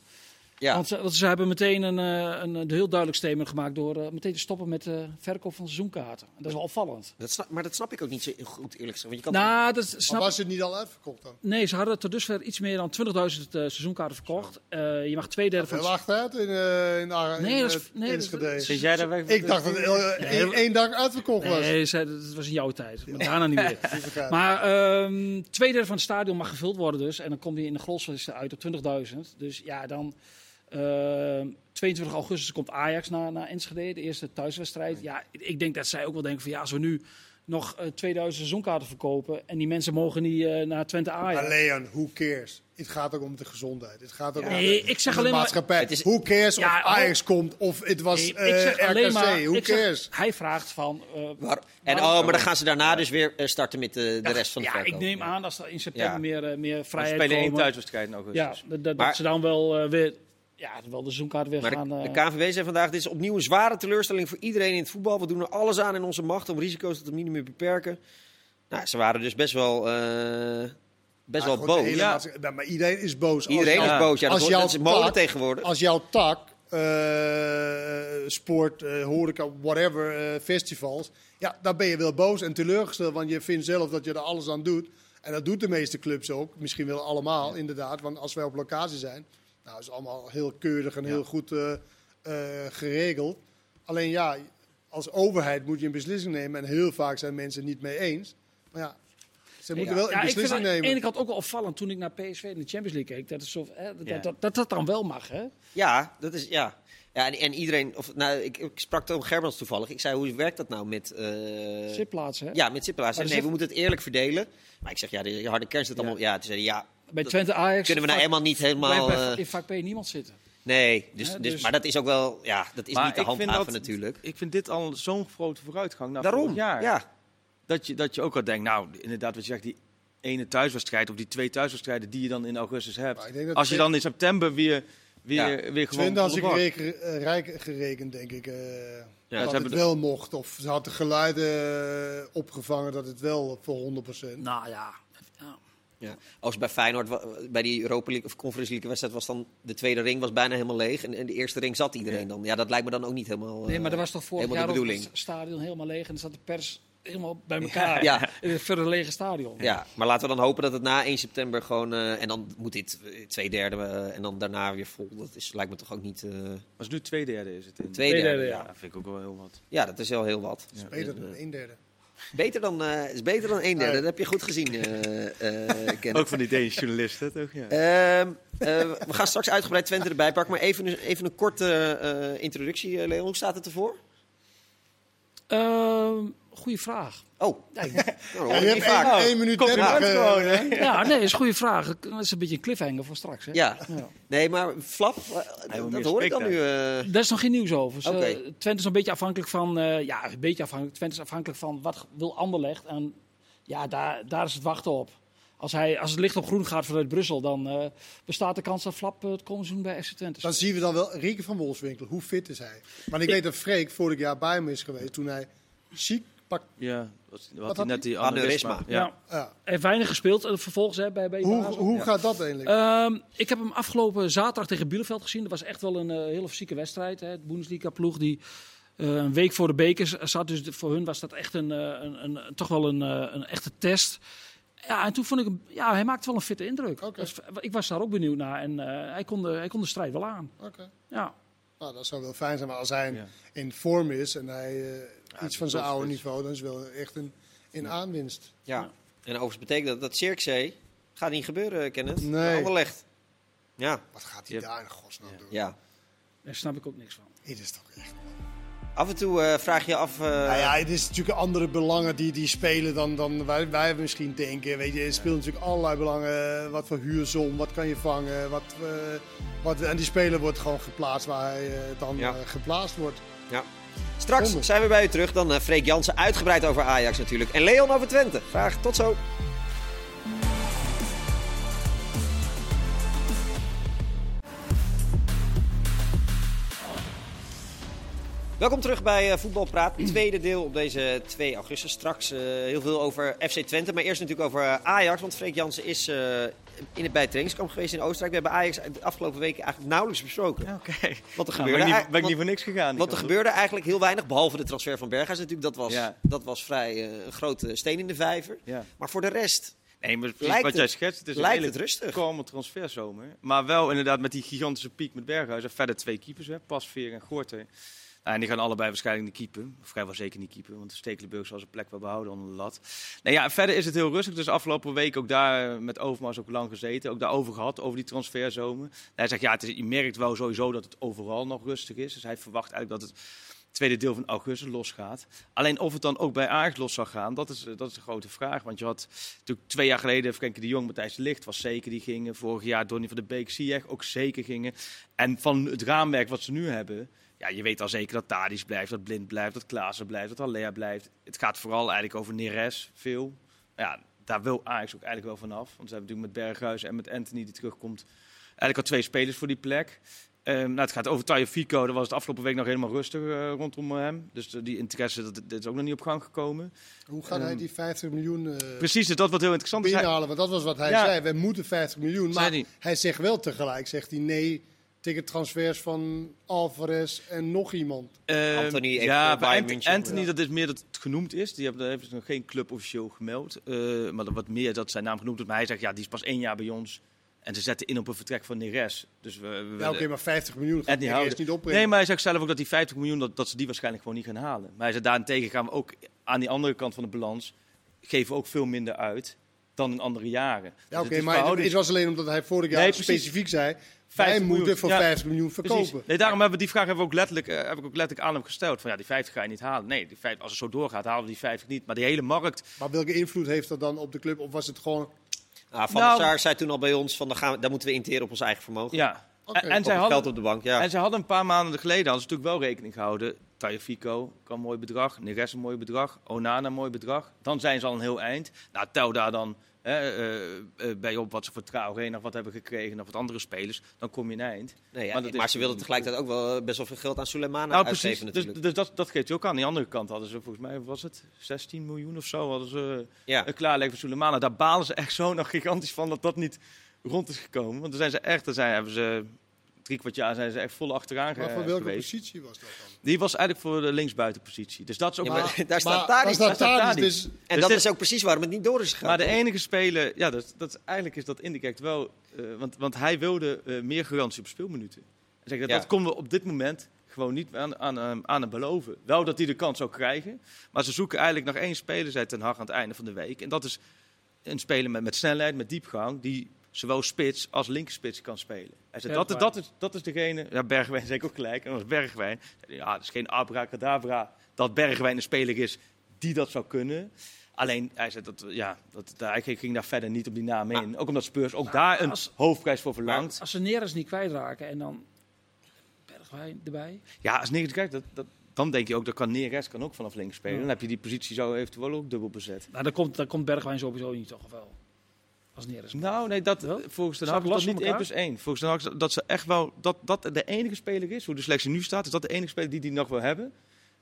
Ja. Want, ze, want ze hebben meteen een, eh, een, een heel duidelijk statement gemaakt door eh, meteen te stoppen met de verkoop van seizoenkaarten. En dat is wel opvallend. Dat snap, maar dat snap ik ook niet zo goed, eerlijk gezegd. Want je kan Nou, dat Maar snap was het niet al uitverkocht dan? Nee, ze hadden tot dusver iets meer dan 20.000 eh, seizoenkaarten verkocht. Eh, je mag twee derde van het... achteruit in, eh in, Ar- Nee, in is- eh, nee, Enschede. Zit jij daar weg? Ik dacht dat eh, één één dag uitverkocht was. Nee, ze- dat was in jouw tijd. Maar daarna niet meer. Maar ehm twee derde van het stadion mag gevuld worden dus. En dan komt hij in de grosvesten uit op 20.000. Dus ja, dan... ehm 22 augustus komt Ajax naar, naar Enschede, de eerste thuiswedstrijd. Ja, ik denk dat zij ook wel denken van ja, als we nu nog eh 2000 seizoenkaarten verkopen en die mensen mogen niet eh, naar Twente Ajax. Maar Leon, who cares? Het gaat ook om de gezondheid. Het gaat ook Ja. om Nee, de, ik zeg om de alleen maar- maatschappij. Het is- Who cares Ja, of Ajax komt of het was Nee, ik eh, zeg alleen RKC? maar, Who ik zeg- cares? hij vraagt van... eh, Waar- en, oh, maar dan gaan ze daarna dus weer eh, starten met de, de rest van de ja, verkoop. ik neem aan als er in september Ja. meer, eh, meer vrijheid spelen één komen. thuiswedstrijd in augustus. Ja, dat, dat, Maar- dat ze dan wel eh, weer... Ja, wel de seizoenkaart weer Maar gaan... de, eh, de KNVB zei vandaag, dit is opnieuw een zware teleurstelling voor iedereen in het voetbal. We doen er alles aan in onze macht om risico's tot een minimum te beperken. Nou, ze waren dus best wel, eh, best wel boos. hele Ja. maar iedereen is boos. Als Iedereen jou- is boos. Ja, dat, als dat jouw is molen tak- tegenwoordig. Als jouw tak, eh, sport, eh, horeca, whatever, eh, festivals, ja, dan ben je wel boos en teleurgesteld, want je vindt zelf dat je er alles aan doet. En dat doet de meeste clubs ook, misschien wel allemaal, inderdaad. Want als wij op locatie zijn, nou, is het allemaal heel keurig en heel goed eh, eh, geregeld. Alleen ja, als overheid moet je een beslissing nemen en heel vaak zijn mensen niet mee eens. Maar ja, ze moeten wel een ja, ik vind beslissing aan de nemen. ene kant ook wel opvallend toen ik naar PSV in de Champions League keek. Dat het zo, hè, dat, Ja. dat, dat dat dan wel mag, hè? Ja, dat is, ja. Ja, en, en iedereen, of, nou, ik, ik sprak Toon Gerbrands toevallig. Ik zei, hoe werkt dat nou met... eh, Zitplaatsen, hè? Ja, met zitplaatsen. Nee, we moeten het eerlijk verdelen. Maar ik zeg, ja, de harde kern zit allemaal... Ja, toen zei hij, ja, Bij Twente Ajax kunnen we nou vak- helemaal niet helemaal... bij- eh, in vak P niemand zitten. nee, dus, Ja, dus, dus- maar dat is ook wel... Ja, dat is niet te ik vind handhaven dat- natuurlijk. Ik vind dit al zo'n grote vooruitgang naar Daarom, vorig jaar. ja. Dat je, dat je ook al denkt, nou, inderdaad, wat je zegt, die ene thuiswedstrijd of die twee thuiswedstrijden die je dan in augustus hebt. Als je dan in september weer, weer, Ja. weer gewoon... Twente had zich reken- eh, rijk gerekend, denk ik. eh, dat het de- wel mocht. Of ze had de geluiden eh, opgevangen dat het wel voor 100%. Nou ja. Ja. Ja. Als bij Feyenoord, bij die Europa League of Conference League wedstrijd was dan de tweede ring was bijna helemaal leeg. En, en de eerste ring zat iedereen dan. Ja, dat lijkt me dan ook niet helemaal. Nee, maar eh, er was toch vorig jaar ook het stadion helemaal leeg en er zat de pers helemaal bij elkaar. Ja. In het verre lege stadion. Ja, maar laten we dan hopen dat het na 1 september gewoon. eh, en dan moet dit eh, twee derde eh, en dan daarna weer vol. Dat is, lijkt me toch ook niet. eh Was nu twee derde is het. In. twee Twee derde. derde, ja. ja. Ja, vind ik ook wel heel wat. ja, dat is wel heel wat. is beter En, dan eh, een derde. Beter dan, eh, is beter dan een derde. Dat heb je goed gezien, eh eh, Kenneth. Ook van die Deense journalisten, toch? Ja. Ehm, eh, we gaan straks uitgebreid Twente erbij pakken. Maar even, een- even een korte eh, introductie, Leon. Hoe staat het ervoor? Goeie vraag. Oh, nou, Ja, ik je hebt vaak. één, minuut 30. eh, gewoon, hè? Ja, nee, is een goede vraag. Dat is een beetje een cliffhanger voor straks. Hè? Ja, Ja. nee, maar Flap, eh, dat hoor ik dan nu. eh. Daar is nog geen nieuws over. Oké. Twente is een beetje afhankelijk van. eh, ja, een beetje afhankelijk. Twente is afhankelijk van wat wil Anderlecht. En ja, daar, daar is het wachten op. Als, hij, als het licht op groen gaat vanuit Brussel, dan eh, bestaat de kans dat Flap het komende seizoen bij FC Twente Dan zien we dan wel Rieke van Wolfswinkel. Hoe fit is hij? Want ik weet dat Freek vorig jaar bij hem is geweest toen hij ziek pak. Ja, was, had had hij net die Aneurysma. aneurysma. Ja. Ja. Heeft weinig gespeeld eh, vervolgens hè, bij, bij Hoe, hoe Ja. gaat dat eigenlijk? Ehm, ik heb hem afgelopen zaterdag tegen Bielefeld gezien. Dat was echt wel een eh, hele fysieke wedstrijd. Hè. De Bundesliga-ploeg die eh, een week voor de bekers zat. Dus voor hun was dat echt een, een, een, toch wel een, eh, een echte test. Ja, en toen vond ik hem... Ja, hij maakte wel een fitte indruk. Dus ik was daar ook benieuwd naar. En eh, hij, kon de, hij kon de strijd wel aan. Oké. Ja. Nou, dat zou wel fijn zijn. Maar als hij Ja. in vorm is en hij eh, iets van zijn oude niveau, dan is het wel echt een, een aanwinst. Ja, en overigens betekent dat dat Cirkzee gaat niet gebeuren, Kenneth. Nee. Anderlecht. Ja, Wat gaat hij Yep. daar in godsnaam doen? ja. Daar snap ik ook niks van. Dit is toch echt... Af en toe eh, vraag je je af... eh, Nou ja, het is natuurlijk andere belangen die, die spelen dan, dan wij, wij misschien denken. Weet je, er speelt natuurlijk allerlei belangen. Wat voor huursom, wat kan je vangen. Wat, eh, wat, en die speler wordt gewoon geplaatst waar hij eh, dan Ja. eh, geplaatst wordt. Straks zijn we bij u terug. Dan eh Freek Jansen uitgebreid over Ajax natuurlijk. En Leon over Twente. Graag tot zo. Welkom terug bij eh, Voetbalpraat. Tweede deel op deze 2 augustus. Straks eh, heel veel over FC Twente. Maar eerst natuurlijk over Ajax. Want Freek Jansen is in het, bij het trainingskamp geweest in Oostenrijk. We hebben Ajax de afgelopen weken eigenlijk nauwelijks besproken. Oké. Wat er Nou, ben gebeurde. ik niet, ben ik niet voor niks gegaan. want er gebeurde eigenlijk heel weinig, behalve de transfer van Berghuis natuurlijk. Dat was, Ja. dat was vrij eh, een grote steen in de vijver. Ja. Maar voor de rest Nee, maar precies Lijkt wat jij het- schetst, het is een lijkt hele het rustig. kalme transferzomer. Maar wel inderdaad met die gigantische piek met Berghuis. En verder twee keepers, hè, Pasveer en Gorter. En die gaan allebei waarschijnlijk niet keeper. Of vrijwel zeker niet keeper, want Stekelenburg zal zijn plek wel behouden onder de lat. Nou ja, verder is het heel rustig. Dus afgelopen week ook daar met Overmars ook lang gezeten. Ook daarover gehad, over die transferzomer. Hij zegt, ja, het je merkt wel sowieso dat het overal nog rustig is. Dus hij verwacht eigenlijk dat het tweede deel van augustus losgaat. Alleen of het dan ook bij Ajax los zal gaan, dat is, eh, dat is de grote vraag. Want je had natuurlijk twee jaar geleden Frenkie de Jong, Matthijs de Ligt was zeker die gingen. Vorig jaar Donny van de Beek, Ziyech ook zeker gingen. En van het raamwerk wat ze nu hebben, ja, je weet al zeker dat Tadis blijft, dat Blind blijft, dat Klaassen blijft, dat Alea blijft. Het gaat vooral eigenlijk over Neres, veel. Ja, daar wil Ajax ook eigenlijk wel vanaf. Want ze hebben natuurlijk met Berghuis en met Anthony die terugkomt, eigenlijk al twee spelers voor die plek. Ehm, nou, het gaat over Tayo Fico. Daar was het afgelopen week nog helemaal rustig eh, rondom hem. Dus die interesse dat, dat is ook nog niet op gang gekomen. Hoe gaat hij Ehm, die 50 miljoen eh Precies, dus dat wat heel interessant is. Hij-? Want dat was wat hij Ja. zei. We moeten 50 miljoen. Maar hij zegt wel tegelijk, zegt hij nee tegen transfers van Alvarez en nog iemand. Ehm, Anthony heeft ja, bij Bayern Ant- München, Anthony, ja. dat is meer dat het genoemd is. Die hebben, ze nog geen club officieel gemeld. Eh, maar wat meer dat zijn naam genoemd wordt. Maar hij zegt, ja, die is pas één jaar bij ons. En ze zetten in op een vertrek van Neres. Dus we, we Ja, oké, maar 50 miljoen gaat eerst niet opbrengen. Nee, maar hij zegt zelf ook dat die 50 miljoen, dat, dat ze die waarschijnlijk gewoon niet gaan halen. Maar hij zegt, daarentegen gaan we ook aan die andere kant van de balans, geven we ook veel minder uit dan in andere jaren. Ja, Dus oké, het is maar verhouding- het was alleen omdat hij vorig jaar Nee, specifiek zei... wij 50 moeten voor ja. 50 miljoen verkopen. Precies. Nee, daarom hebben we die vraag hebben we ook letterlijk, eh, heb ik ook letterlijk aan hem gesteld. Van ja, die 50 ga je niet halen. Nee, die 50, als het zo doorgaat, halen we die 50 niet. Maar die hele markt, Maar welke invloed heeft dat dan op de club? Of was het gewoon... Ah, van Nou- der Sar zei toen al bij ons: van, dan, gaan we, dan moeten we interen op ons eigen vermogen. ja. En, en, zij hadden, geld op de bank, ja. en zij hadden een paar maanden geleden hadden ze natuurlijk wel rekening gehouden. Tajafico kan mooi bedrag, Neres een mooi bedrag, Onana een mooi bedrag. Dan zijn ze al een heel eind. Nou, tel daar dan eh, eh, bij op wat ze voor Traoré nog wat hebben gekregen of wat andere spelers, dan kom je een eind. Nee, ja, Maar maar, ze wilden tegelijkertijd ook wel best wel veel geld aan Suleimana Nou, uitgeven precies. Dus, natuurlijk. dus dat, dat geeft je ook aan. Die andere kant hadden ze volgens mij, was het 16 miljoen of zo, hadden ze ja. klaarleggen voor Sulemana. Daar balen ze echt zo nog gigantisch van dat dat niet rond is gekomen. Want dan zijn ze echt, dan zijn, hebben ze drie kwart jaar zijn ze echt vol achteraan Maar ge- voor welke geweest. positie was dat dan? Die was eigenlijk voor de linksbuitenpositie. Dus dat is ook Ja, maar daar staat maar, Tadic. daar staat dus En Dus dat dit- is ook precies waarom het niet door is gegaan. Maar de enige speler, ja, dat, dat, eigenlijk is dat indirect wel, eh, want, want hij wilde eh, meer garantie op speelminuten. En zeg, dat, Ja. dat konden we op dit moment gewoon niet aan, aan, aan, aan hem beloven. Wel dat hij de kans zou krijgen, maar ze zoeken eigenlijk nog één speler, zei Ten Hag aan het einde van de week. En dat is een speler met, met snelheid, met diepgang, die zowel spits als linkerspits kan spelen. Hij zei, dat, dat, is, dat is degene, ja, Bergwijn zei ik ook gelijk, en dat was Bergwijn. Ja, het is geen abracadabra dat Bergwijn een speler is die dat zou kunnen. Alleen, hij zei dat, ja, dat, hij ging daar verder niet op die naam in. Ook omdat Spurs ook daar een als- hoofdprijs voor verlangt. Als ze Neres niet kwijtraken en dan Bergwijn erbij. Ja, als Neres kijkt, dat, dat, dan denk je ook, dat kan Neres kan ook vanaf links spelen. Ja. Dan heb je die positie zo eventueel ook dubbel bezet. Nou, dan komt, dan komt Bergwijn sowieso niet, toch? Wel? Als Neres. Nou, nee, dat, Wel? volgens de dat van niet 1 elkaar? plus 1. Volgens de dat- ze echt wel, dat dat de enige speler is, hoe de selectie nu staat, is dat de enige speler die die nog wil hebben.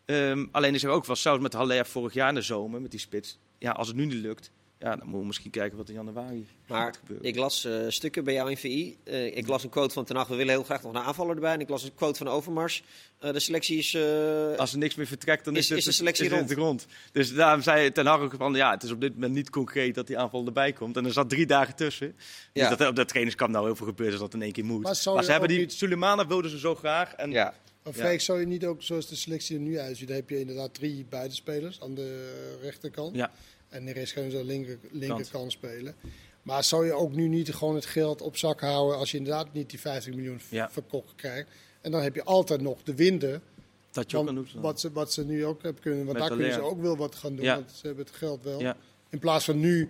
Ehm, alleen is er ook wel zelfs met Haller vorig jaar in de zomer, met die spits. Ja, als het nu niet lukt, ja, dan moeten we misschien kijken wat in januari Maar gaat gebeuren. ik las eh, stukken bij jou in VI. Eh, ik las een quote van Ten Hag, we willen heel graag nog een aanvaller erbij. En ik las een quote van Overmars. Eh, de selectie is... eh, Als er niks meer vertrekt, dan is, Is- het, is de selectie is het rond? rond. Dus daarom zei Ten Hag ook van, ja, het is op dit moment niet concreet dat die aanval erbij komt. En er zat drie dagen tussen. Ja. Dus dat op dat trainingskamp nou heel veel gebeurt, is dat in één keer moet. Maar ze hebben die niet- Sulemana wilden ze zo graag. En ja. Zou je niet ook, zoals de selectie er nu uitziet, dan heb je inderdaad drie buitenspelers aan de rechterkant. Ja. En de rest aan de linker, Kant. linkerkant spelen. Maar zou je ook nu niet gewoon het geld op zak houden als je inderdaad niet die 50 miljoen Ja. verkocht krijgt? En dan heb je altijd nog de winter. dat je ook kan doen. wat, ze, wat ze nu ook hebben kunnen. Want Met daar kunnen ze ook wel wat gaan doen. Ja. Want ze hebben het geld wel. Ja. In plaats van nu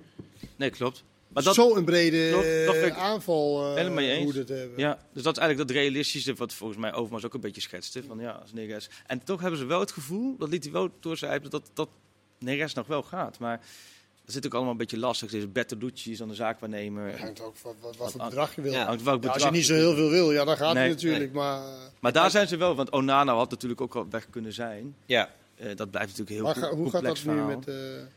Nee, klopt. Maar dat, zo'n brede dat eh, ik aanval uh, helemaal mee eens. hoe hebben. Ja, dus dat is eigenlijk dat realistische wat volgens mij Overmars ook een beetje schetste. Van ja, als. En toch hebben ze wel het gevoel, dat liet hij wel doorcijpelen, dat, dat Neres nog wel gaat. Maar dat zit ook allemaal een beetje lastig. Deze Bertolucci is dan de zaakwaarnemer. Het hangt ook van wat, wat bedrag je wil. Ja. Hangt welk Ja, als je niet zo heel veel wil, ja, dan gaat Nee, het natuurlijk. Maar, Maar daar zijn ze wel, want Onana had natuurlijk ook al weg kunnen zijn. ja. Eh, dat blijft natuurlijk een maar heel ga- co- hoe gaat complex dat nu met... eh,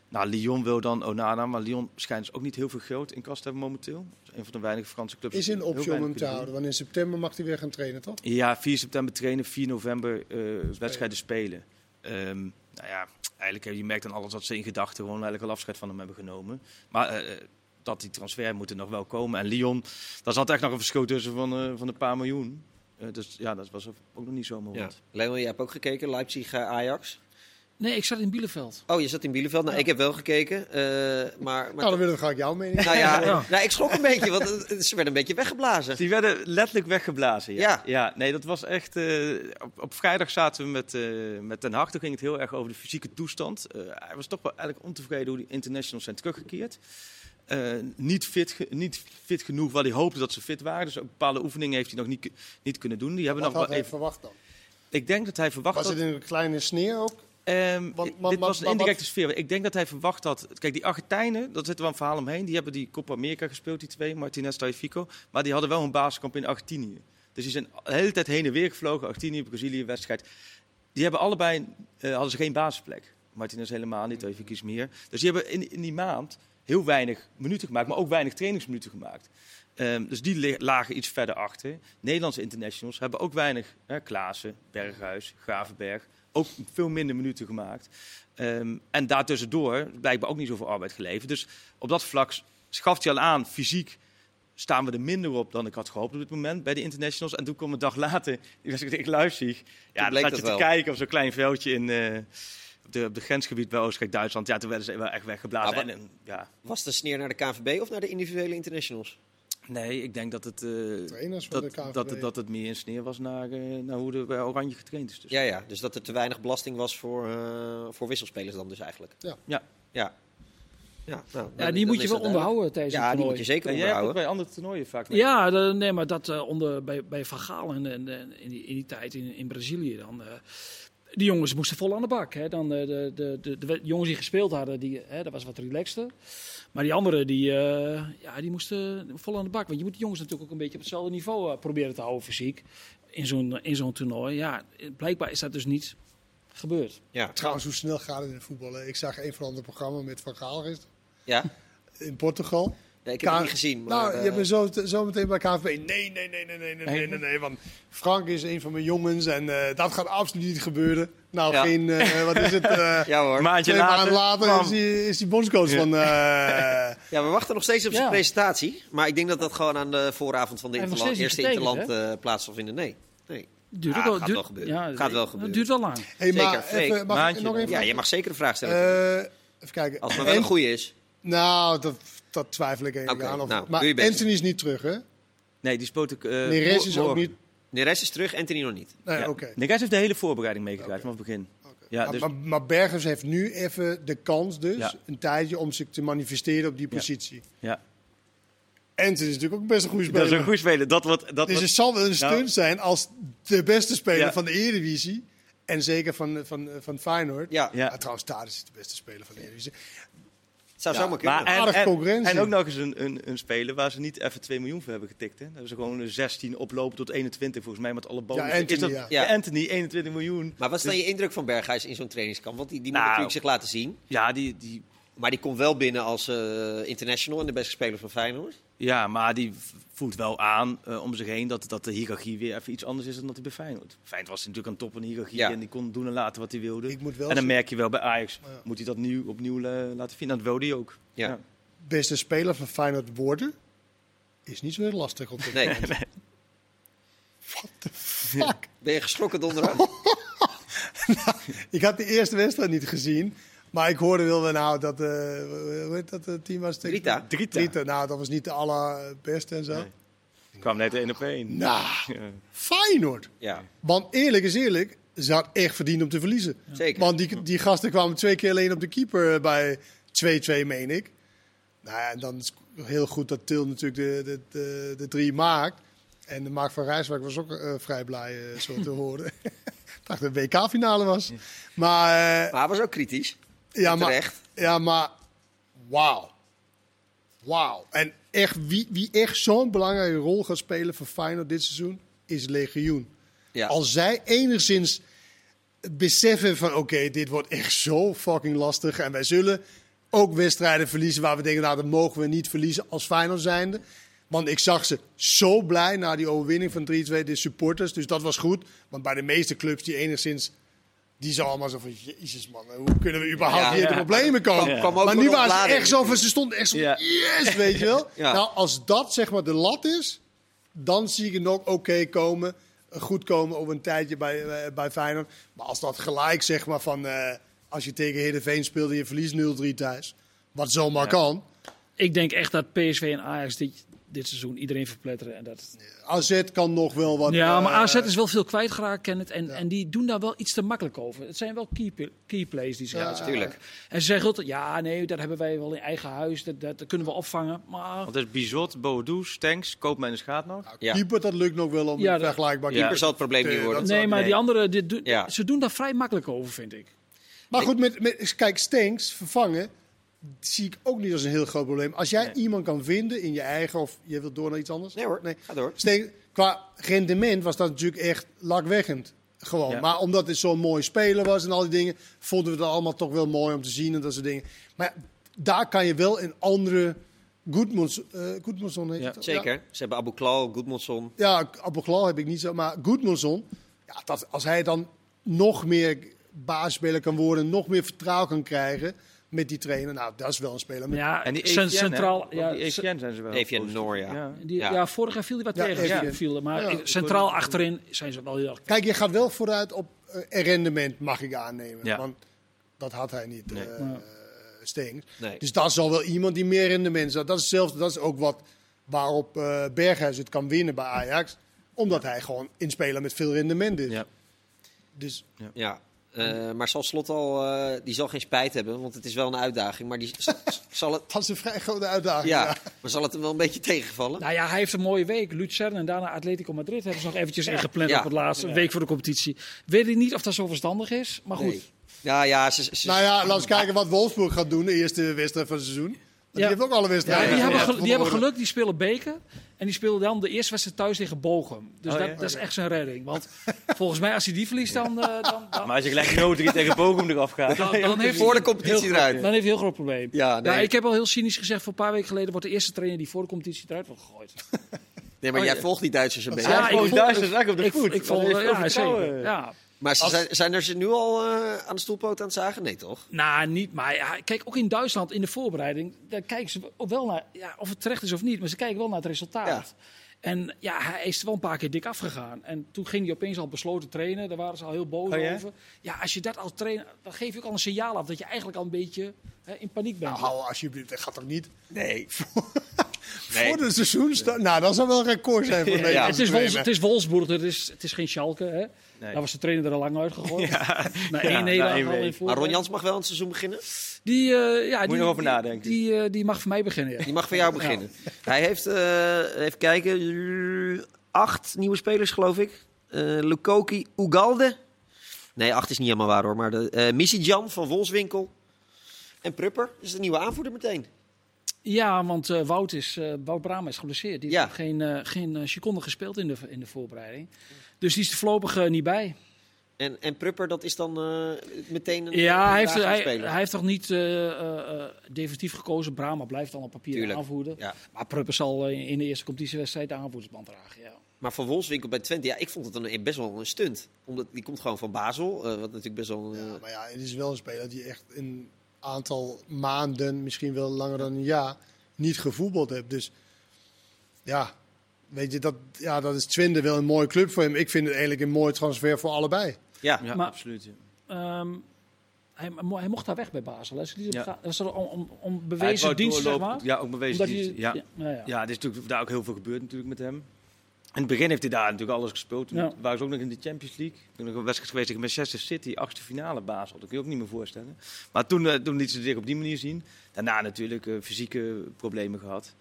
Nou, Lyon wil dan Onana, maar Lyon schijnt dus ook niet heel veel geld in kast te hebben momenteel. Een van de weinige Franse clubs. is heel optie om hem te houden? Want in september mag hij weer gaan trainen, toch? Ja, 4 september trainen, 4 november eh, wedstrijden spelen. Ehm, nou ja, eigenlijk heb je merkt aan alles dat ze in gedachten gewoon eigenlijk al afscheid van hem hebben genomen. Maar eh, eh, dat die transfer moet er nog wel komen. En Lyon, daar zat echt nog een verschil tussen van, eh, van een paar miljoen. Eh, dus ja, dat was ook nog niet zomaar ja. wat. Leon, je hebt ook gekeken, Leipzig-Ajax. Nee, ik zat in Bielefeld. oh, je zat in Bielefeld. Nou, ik heb wel gekeken. eh, maar, maar Nou, dan willen we graag jouw mening. nou ja, Ja. nou, ik schrok een beetje, want het- het- ze werden een beetje weggeblazen. Die werden letterlijk weggeblazen. Ja, Ja. ja nee, dat was echt. eh, op, op vrijdag zaten we met, eh met Ten Hag. Toen ging het heel erg over de fysieke toestand. Eh, hij was toch wel eigenlijk ontevreden hoe die internationals zijn teruggekeerd. Eh, niet, fit, niet fit genoeg waar hij hoopte dat ze fit waren. Dus ook bepaalde oefeningen heeft hij nog niet, niet kunnen doen. Die hebben Wat nog had wel hij even. verwacht dan? Ik denk dat hij verwacht Was had. het in een kleine sneer ook? Want- dit was een indirecte sfeer. Ik denk dat hij verwacht had. Kijk, die Argentijnen, dat zit wel een verhaal omheen. Die hebben die Copa America gespeeld, die twee, Martinez Taifico. Maar die hadden wel een basiskamp in Argentinië. Dus die zijn de hele tijd heen en weer gevlogen. Argentinië, Brazilië, wedstrijd. Die hebben allebei, eh, hadden ze geen basisplek. Martinez helemaal niet, Taifico iets meer. Dus die hebben in, in die maand heel weinig minuten gemaakt, maar ook weinig trainingsminuten gemaakt. Ehm, dus die lagen iets verder achter. Nederlandse internationals hebben ook weinig. Hè, Klaassen, Berghuis, Gravenberg. Ook veel minder minuten gemaakt. Ehm, en daartussendoor blijkbaar ook niet zoveel arbeid geleverd. Dus op dat vlak schaft hij al aan, fysiek staan we er minder op dan ik had gehoopt op dit moment bij de internationals. En toen kwam een dag later, die was ik tegen Luistig. Ja, dan zat je te kijken op zo'n klein veldje in, eh, op, de, op de grensgebied bij Oostenrijk-Duitsland. Ja, toen werden ze wel echt weggeblazen. En, en, ja, Was de sneer naar de KNVB of naar de individuele internationals? Nee, ik denk dat het, eh, Trainers van dat, de dat, het, dat het meer een sneer was naar, eh, naar hoe er bij Oranje getraind is. Dus. Ja, ja, dus dat er te weinig belasting was voor, eh, voor wisselspelers dan dus eigenlijk. Ja. Ja. Ja, ja, nou, Ja, die moet je wel onderhouden tijdens Ja, het die toernooi. moet je zeker Ja, onderhouden. bij andere toernooien vaak mee. Ja, de- nee, maar dat eh, onder, bij, bij Van Gaal en, en, en in, die, in die tijd in, in Brazilië dan... eh, die jongens moesten vol aan de bak. Hè. Dan, eh, de, de, de, de, jongens die gespeeld hadden, die, hè, dat was wat relaxter. Maar die anderen, die, eh, ja, die moesten vol aan de bak. Want je moet die jongens natuurlijk ook een beetje op hetzelfde niveau eh, proberen te houden fysiek. In zo'n, in zo'n toernooi. Ja, blijkbaar is dat dus niet gebeurd. Ja, Trouwens, hoe snel gaat het in het voetbal? hè? Ik zag een van de programma met Van Gaal gisteren ja? in Portugal. Nee, ik heb het niet gezien. Maar, nou, je eh, bent zo, zo meteen bij KVB. Nee, nee, nee, nee, nee, nee, nee, nee, nee. Want Frank is een van mijn jongens en eh, dat gaat absoluut niet gebeuren. Nou, Ja. geen, eh, wat is het? eh ja hoor. Maandje twee maanden later. later kwam- is hij, is hij bondscoach van... eh, Ja, we wachten nog steeds op zijn Ja. presentatie. Maar ik denk dat dat gewoon aan de vooravond van de interland, eerste interland eh, plaats zal vinden. Nee. nee. Duurt Ja, wel- gaat duurt- wel gebeuren. Ja, Gaat wel Het gebeuren. duurt wel lang. hey, maar Zeker, Freek. even, mag ik Maandje nog even... Ja, je mag zeker een vraag stellen. Eh, even kijken. als het maar wel een En- goede is. Nou, dat, dat twijfel ik Oké, aan. Of, nou, maar. Anthony is niet terug, hè? Nee, die spoot ik. eh, Neres is ook niet... Neres is terug, Anthony nog niet. Nee, Ja. Neres heeft de hele voorbereiding meegedraaid vanaf het begin. Ja, maar, dus, maar, maar Bergers heeft nu even de kans dus, Ja. een tijdje, om zich te manifesteren op die Ja. positie. ja. Anthony is natuurlijk ook best een goede speler. Dat is een goed speler. Dat wordt, dat Dus het zal wel een stunt Nou. zijn als de beste speler Ja. van de Eredivisie. En zeker van, van, van Feyenoord. Ja, Ja. Maar trouwens, Tadic is de beste speler van de Eredivisie. Het zou Ja, zomaar kunnen. Maar en, en, concurrentie. en ook nog eens een, een, een speler waar ze niet even 2 miljoen voor hebben getikt. Hè. Dat hebben ze gewoon een 16 oplopen tot 21 volgens mij met alle bonus. Ja, Anthony, is dat, ja. Ja. Anthony, 21 miljoen. Maar wat is dan Dus- je indruk van Berghuis in zo'n trainingskamp? Want die, die moet Nou. natuurlijk zich laten zien. Ja, die, die, Maar die komt wel binnen als eh, international en de beste speler van Feyenoord. Ja, maar die voelt wel aan eh, om zich heen dat, dat de hiërarchie weer even iets anders is dan dat hij bij Feyenoord. Feyenoord was natuurlijk aan top van de hiërarchie Ja. en die kon doen en laten wat hij wilde. Ik moet wel en dan merk je wel bij Ajax, Ja. moet hij dat nieuw, opnieuw eh, laten vinden. Dat wilde hij ook. Ja. Beste speler van Feyenoord worden is niet zo heel lastig op dit Nee. moment. What the fuck? Ben je geschrokken donderdag? Ik had de eerste wedstrijd niet gezien. Maar ik hoorde wel, nou, dat, eh hoe heet dat eh, team was? tegen- Drita. Drita. Nou, dat was niet de allerbeste en zo. Nee. kwam net één op één. Nou, Ja. Feyenoord. Ja, Want eerlijk is eerlijk, ze had echt verdiend om te verliezen. zeker. Want die, die gasten kwamen twee keer alleen op de keeper bij 2-2, meen ik. Nou ja, en dan is het heel goed dat Til natuurlijk de, de, de, de drie maakt. En de Mark van Rijswijk was ook eh, vrij blij, eh, zo te horen. Ik dacht dat het een WK-finale was. Maar, eh, Maar hij was ook kritisch. Ja, maar, ja, maar wauw. Wauw. En echt, wie, wie echt zo'n belangrijke rol gaat spelen voor Feyenoord dit seizoen, is Legioen. Ja. Als zij enigszins beseffen van oké, dit wordt echt zo fucking lastig. En wij zullen ook wedstrijden verliezen waar we denken, nou dat mogen we niet verliezen als Feyenoord zijnde. Want ik zag ze zo blij na die overwinning van 3-2, de supporters. Dus dat was goed. Want bij de meeste clubs die enigszins, die zijn allemaal zo van, jezus man, hoe kunnen we überhaupt Ja, hier de problemen komen? Kwam- kwam ook maar nu waren ze echt zo van, ze stonden echt zo Ja. yes, weet je wel. Ja. Nou, als dat zeg maar de lat is, dan zie ik het nog oké komen. Goed komen over een tijdje bij, eh, bij Feyenoord. Maar als dat gelijk zeg maar van... eh, als je tegen Heerenveen speelt en je verliest 0-3 thuis. Wat zomaar Ja. kan. Ik denk echt dat PSV en Ajax dit, dit seizoen iedereen verpletteren. En dat... AZ kan nog wel wat... Ja, maar eh, AZ is wel veel kwijtgeraakt, Kenneth. En, en die doen daar wel iets te makkelijk over. Het zijn wel key, key plays die ze Ja, hebben. Tuurlijk. En ze zeggen altijd, ja, nee, dat hebben wij wel in eigen huis. Dat, dat, dat kunnen we opvangen. Maar Want het is Bizot, Boadou, Stenks, Koopman en Schaat nog. Ja. Keeper, dat lukt nog wel om Ja, vergelijkbaar Ja. Keeper zal het probleem niet Eh, worden. nee, maar Nee. die anderen, dit doen- Ja. ze doen daar vrij makkelijk over, vind ik. Maar goed, met, met, kijk, Stenks vervangen zie ik ook niet als een heel groot probleem. Als jij Nee. iemand kan vinden in je eigen... Of je wilt door naar iets anders? Nee hoor, Nee. ga door. Qua rendement was dat natuurlijk echt lakweggend. Gewoon. Ja. Maar omdat het zo'n mooi speler was en al die dingen... vonden we het allemaal toch wel mooi om te zien en dat soort dingen. Maar daar kan je wel een andere... Goedmons, eh heet Ja, het? Zeker. Ze hebben Abu Klal, Goedmondson. Ja, Aboklal heb ik niet zo. Maar Goedmanson, ja, dat, als hij dan nog meer basisspeler kan worden, nog meer vertrouwen kan krijgen met die trainer. Nou, dat is wel een speler. Met, Ja, En die centraal. Ja, die Etienne zijn ze wel. Positief. Noor, ja. die, ja. Ja. vorig jaar viel hij wat Ja, tegen. Ja, viel, maar Ja, centraal achterin zijn ze wel heel erg. Kijk, je gaat wel vooruit op eh, rendement, mag ik aannemen. Ja. Want dat had hij niet, Nee. eh Ja. Stengs. Nee. Dus dat is al wel iemand die meer rendement zat. Dat is hetzelfde, dat is ook wat waarop eh Berghuis het kan winnen bij Ajax. Omdat hij gewoon een speler met veel rendement is. Ja. Dus Ja. Eh, maar zal Slot al, eh, die zal geen spijt hebben, want het is wel een uitdaging. Maar die zal het, dat is een vrij grote uitdaging. ja, ja. maar zal het hem wel een beetje tegenvallen? Nou ja, hij heeft een mooie week. Lucerne en daarna Atletico Madrid hebben ze nog eventjes ingepland Ja. op het laatste week voor de competitie. Weet ik niet of dat zo verstandig is, maar goed. Nee. Ja, ja, ze, ze- Nou ja, laten we kijken wat Wolfsburg gaat doen, de eerste wedstrijd van het seizoen. Die Ja. heeft ook alle Ja, wedstrijden. die, hebben, gewonnen. gel- die hebben geluk, die spelen beker. En die spelen dan de eerste wedstrijd thuis tegen Bochum. Dus Oh, dat, ja? dat is echt zijn redding. Want volgens mij, als hij die verliest, dan, eh, dan, dan, Maar als je gelijk 0-3 tegen Bochum eraf gaat. dan, dan heeft Voor hij de competitie heel, eruit. Dan heeft hij een heel groot probleem. Ja, nee. Ja, ik heb al heel cynisch gezegd, voor een paar weken geleden wordt de eerste trainer die voor de competitie eruit wordt gegooid. nee, maar Oh, jij ja. volgt die Duitsers een beetje. Ja, Ja, ik gewoon voel- Duitsers zak op de ik, voet. ik volg, Dat heeft ja, zeker. Ja. Maar ze Als- zijn, zijn er ze nu al eh, aan de stoelpoot aan het zagen? Nee, toch? Nou, niet, maar ja, kijk, ook in Duitsland in de voorbereiding, daar kijken ze wel naar, ja, of het terecht is of niet, maar ze kijken wel naar het resultaat. En ja, hij is er wel een paar keer dik afgegaan. En toen ging hij opeens al besloten trainen, daar waren ze al heel boos Oh ja? over. Ja, als je dat als trainer, dan geef je ook al een signaal af dat je eigenlijk al een beetje hè, in paniek bent. Nou, hou alsjeblieft, dat gaat toch niet Nee. voor de seizoen Nou, dat zou wel een record zijn voor Ja, het, is Wols, het is Wolfsburg, het is, het is geen Schalke. Hè? Nee. Daar was de trainer er al lang uitgegooid. Na na één in Maar. Ron Jans mag wel het seizoen beginnen. Die, eh, ja, je die, nog over die- nadenken. Die, eh, die mag voor mij beginnen. Ja. Die mag voor jou beginnen. Hij heeft, eh, even kijken, acht nieuwe spelers geloof ik. Eh Lukoki Ugalde. Nee, acht is niet helemaal waar hoor. Maar de, eh Missy-Jan van Wolfswinkel. En Prupper is de nieuwe aanvoerder meteen. Ja, want eh, Wout, is, eh, Wout Brama is geblesseerd. Die Ja. heeft geen, eh, geen seconde gespeeld in de, in de voorbereiding. Dus die is er voorlopig niet bij. En, en Prupper, dat is dan eh, meteen een Ja, een hij heeft, hij, speler. hij heeft toch niet eh, eh, eh, definitief gekozen. Brama blijft dan op papier Tuurlijk. aanvoerder. Ja. Maar Prupper zal in de eerste competitiewedstrijd de aanvoerdersband dragen. Ja. Maar van Wolfswinkel bij Twente, ja, ik vond het een, best wel een stunt. Omdat die komt gewoon van Basel, eh, wat natuurlijk best wel... een, Ja, maar ja, het is wel een speler die echt een aantal maanden, misschien wel langer dan een jaar, niet gevoetbald heeft. Dus ja, weet je, dat, ja, dat is Twente wel een mooie club voor hem. Ik vind het eigenlijk een mooi transfer voor allebei. ja. Ja, Maar- absoluut. ja. Ehm, hij, mo- hij mocht daar weg bij Basel. Hè. Is Ja. dat om, om, om bewezen dienst, zeg maar? Ja, ook bewezen dienst. hij- Ja. ja, nou ja. Ja, er is natuurlijk daar ook heel veel gebeurd natuurlijk met hem. In het begin heeft hij daar natuurlijk alles gespeeld. Toen Ja. waren ze ook nog in de Champions League. Toen nog een wedstrijd geweest tegen Manchester City, achtste finale Basel. Dat kun je ook niet meer voorstellen. Maar toen, eh, toen liet ze zich op die manier zien. Daarna natuurlijk eh, fysieke problemen gehad.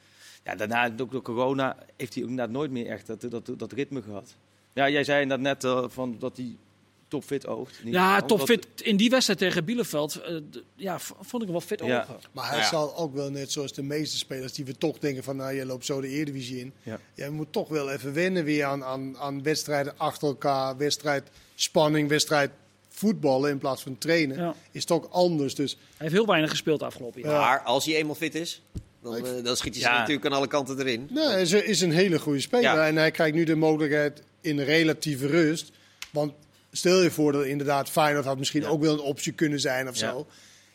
Ja, daarna ook door corona heeft hij ook inderdaad nooit meer echt dat, dat, dat ritme gehad. Ja, jij zei inderdaad net eh, van dat hij topfit oogt. Niet Ja, omdat- topfit. In die wedstrijd tegen Bielefeld eh, d- ja, v- vond ik hem wel fit Ja. ogen. Maar hij Ja. zal ook wel net zoals de meeste spelers die we toch denken van, nou, je loopt zo de Eredivisie in. Ja. Je moet toch wel even wennen weer aan, aan, aan wedstrijden achter elkaar, wedstrijd spanning, wedstrijd voetballen in plaats van trainen. Ja. Is toch anders. Dus Hij heeft heel weinig gespeeld afgelopen jaar. Maar als hij eenmaal fit is, dan, eh, dan schiet hij Ja. natuurlijk aan alle kanten erin. Nee, hij is, is een hele goede speler. Ja. En hij krijgt nu de mogelijkheid in relatieve rust. Want stel je voor dat inderdaad Feyenoord had misschien ook wel een optie kunnen zijn of zo.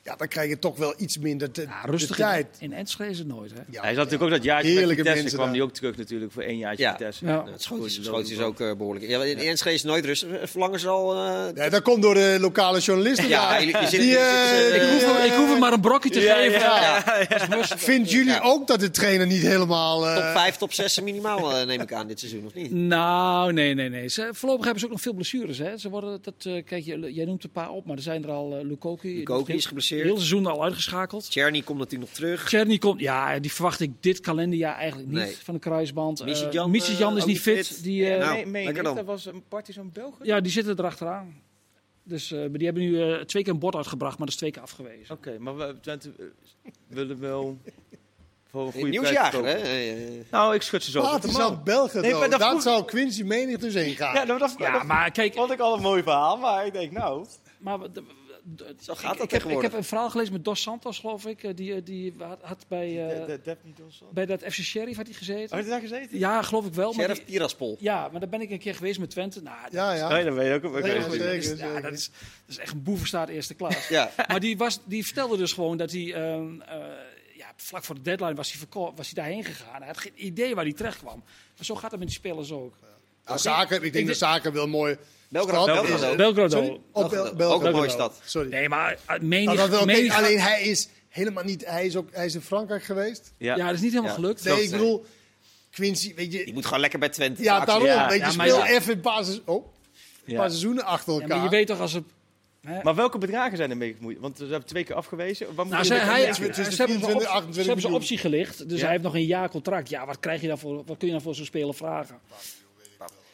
Ja, dan krijg je toch wel iets minder te, Ja, de rustig tijd. in, in Enschede is het nooit, hè? Ja, Hij zat natuurlijk ook dat jaartje met Heerlijke Vitesse, mensen kwam hij ook terug natuurlijk voor één jaartje Ja. Vitesse. Ja. Het schoot is, Goed, schoot is dat- ook eh, behoorlijk. Ja, in Enschede is nooit rustig. Eh, Verlangen ze al... eh, Ja, dat komt door de lokale journalisten. Ja, Die, eh, Ik die, hoef, hem- eh, ik hoef hem maar een brokje te Ja, geven. ja. Vindt jullie Ja. ook dat de trainer niet helemaal... eh, top 5, top 6 minimaal eh, neem ik aan dit seizoen, of niet? Nou, nee, nee, nee. Ze, voorlopig hebben ze ook nog veel blessures. Hè. Ze worden, dat, eh, kijk, je- jij noemt een paar op, maar er zijn er al uh, Lukoki. Lukoki die is geblesseerd. Het hele seizoen al uitgeschakeld. Czerny komt natuurlijk nog terug. Czerny komt, ja, die verwacht ik dit kalenderjaar eigenlijk niet Nee. van de kruisband. Uh, Michijan eh, is ook niet fit. fit. Die, eh, Nou, nee, meen lekker ik. dan. Dat was een Partizan België? ja, die zitten erachteraan. Dus eh, die hebben nu eh, twee keer een bord uitgebracht, maar dat is twee keer afgewezen. Oké, maar we Twente eh, willen wel voor een goede Nieuwsjager, prijs hè? Eh, eh, Nou, ik schud ze zo. Laten ze aan Belgen Nee, maar dat vroeg- zou Quincy menig dus heen gaan. Ja, nou, dat, Ja, dat maar kijk, vond ik al een mooi verhaal, maar ik denk nou... maar Zo gaat ik, dat ik, heb, ik heb een verhaal gelezen met Dos Santos, geloof ik. eh, Die, eh, die had, bij, eh, de, de bij dat FC Sheriff had hij gezeten. Had je daar gezeten? Ja, geloof ik wel. Sheriff Tiraspol. ja, maar daar ben ik een keer geweest met Twente. Nou, dat Ja, is- ja. Nee, dan ben je ook een Ja, dat is- zeker, dat is- ja, dat, is, dat is echt een boevenstaat eerste klas. Ja. maar die, was, die vertelde dus gewoon dat hij... ehm, eh, ja, vlak voor de deadline was hij, was hij daarheen gegaan. Hij had geen idee waar hij terecht kwam. Maar zo gaat het met die spelers ook. Nou, Zaken, ik denk ik dat Zaken wel mooi... Belgrado. Belgrado. Bel- Belgrado. Belgrado. Ook een mooie stad. Sorry. Nee, maar menig, Nou, dat wel, oké, menig- alleen hij is helemaal niet... Hij is, ook, hij is in Frankrijk geweest. Ja. Ja, dat is niet helemaal Ja. gelukt. Nee, ik bedoel... Quincy, weet Die je... moet gewoon lekker bij Twente. Ja, daarom. Ja, weet je, ja, maar speel ja. even een paar, oh, Ja. paar seizoenen achter Ja, elkaar. maar je weet toch als het... Hè? Maar welke bedragen zijn er mee gemoeid? Want ze hebben twee keer afgewezen. Wat moet Nou, je ze, met- hij, de ze hebben zijn 24, op- 28 ze hebben zijn optie gelicht, dus Ja. hij heeft nog een jaar contract. Ja, wat krijg je daarvoor? Wat kun je dan voor zo'n speler vragen?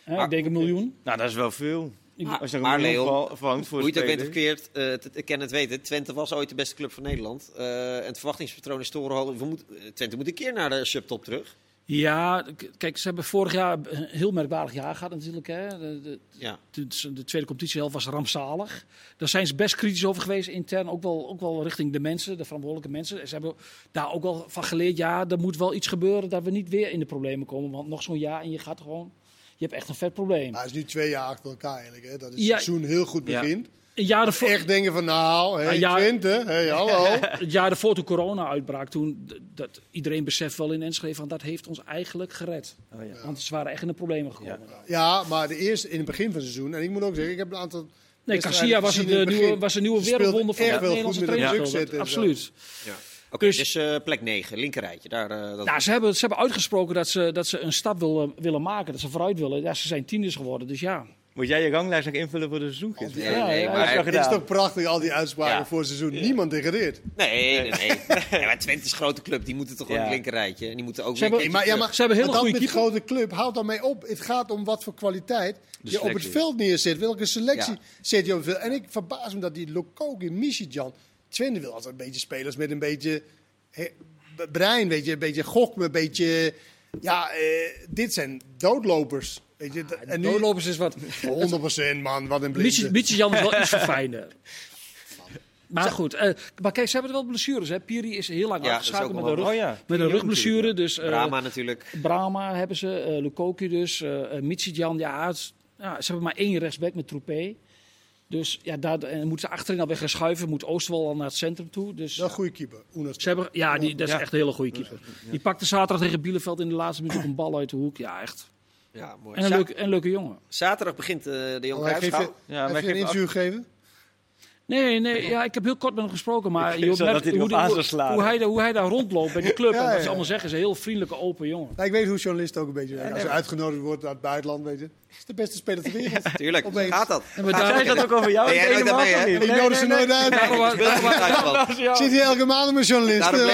Hè, Maar- ik denk een miljoen. Nou, dat is wel veel. Maar, Als je maar Leon, voor hoe je het ook bent verkeerd, eh, ik ken het weten. Twente was ooit de beste club van Nederland. Eh, en het verwachtingspatroon is torenhoog. We moeten- eh, Twente moet een keer naar de subtop terug. Ja, kijk, ze hebben vorig jaar een heel merkwaardig jaar gehad natuurlijk. Hè. De, de, Ja. de, de tweede competitiehelft was rampzalig. Daar zijn ze best kritisch over geweest intern, ook wel, ook wel richting de mensen, de verantwoordelijke mensen. Ze hebben daar ook wel van geleerd, ja, er moet wel iets gebeuren dat we niet weer in de problemen komen. Want nog zo'n jaar en je gaat gewoon, je hebt echt een vet probleem. Maar het is nu twee jaar achter elkaar eigenlijk. Hè? Dat het Ja. seizoen heel goed Ja. begint. Jaar ervoor, Echt denken van nou, hey, ja. Twente, hey, hallo. het jaar ervoor toen corona uitbraak, toen dat iedereen beseft wel in Enschede van dat heeft ons eigenlijk gered. Oh, ja. Want ze waren echt in de problemen gekomen. Ja, maar de eerste in het begin van het seizoen. En ik moet ook zeggen, ik heb een aantal. Nee, Garcia was, het, het nieuwe, was een nieuwe wereldwonder van echt de goed Nederlandse met de trainingsspel. druk zetten en zo. Oké, Dus- dus, eh, plek 9, linkerrijtje. Daar, eh, dat... Nou, ze, hebben, ze hebben uitgesproken dat ze, dat ze een stap willen, willen maken, dat ze vooruit willen. Ja, ze zijn tieners geworden, dus ja. Moet jij je ganglijst nog invullen voor de seizoengids? Nee, Ja, nee, ja, maar-. Het is toch prachtig, al die uitspraken Ja. voor het seizoen. Niemand degradeert. Nee, nee, nee. ja, maar Twente is een grote club. Die moeten toch gewoon een linkerrijtje. En die moeten ook Ze hebben- maar, ja, keertje maar, Ze hebben een hele maar goede dat met keeper. grote club, houd daarmee op. Het gaat om wat voor kwaliteit je op het veld neerzet. Welke selectie Ja. zet je op het veld. En ik verbaas me dat die Lokoki, Michijan, Twente wil altijd een beetje spelers met een beetje brein, weet je, een beetje gok, een beetje... Ja, eh, dit zijn doodlopers. Weet je, en En nu doorlopers is wat. 100% man, wat een blinde. Mietje Jan is wel iets verfijnder. Maar goed, eh, maar kijk, ze hebben wel blessures. Hè. Piri is heel lang Ja, afgeschakeld met een, rug, Oh ja, met een rugblessure. Dus, eh, Brahma natuurlijk. Brahma hebben ze, eh Lukoki dus, eh uh, Jan. Ja, het ja, ze hebben maar één rechtsback met Troepé. Dus ja, daar en moeten ze achterin alweer gaan schuiven. Moet Oosterwal al naar het centrum toe. Dus een goede keeper. Oenas. ze hebben, ja, die, dat is Ja. echt een hele goede keeper. Die pakte zaterdag tegen Bielefeld in de laatste minuut ook een bal uit de hoek. Ja, echt. Ja, mooi. En een, leuke, en een leuke jongen. Zaterdag begint eh, de Jan Oh, geeft. Ja, je geef een interview gegeven? Nee, nee, ja, ik heb heel kort met hem gesproken. Maar je merkt hij hoe, die- hoe, zou slaan. hoe hij, daar- hoe hij daar rondloopt bij die club. Ja, en wat ja. ze allemaal zeggen, is een heel vriendelijke, open jongen. Nou, ik weet hoe journalisten ook een beetje werken. Als je uitgenodigd wordt uit het buitenland, weet je. Is de beste speler ter wereld. Tuurlijk, Opeens. gaat dat. En we Gaat. Zei dat ook over jou? Ben jij in nooit hè? Ik nodig ze nooit uit. Zit hier elke maand met journalisten.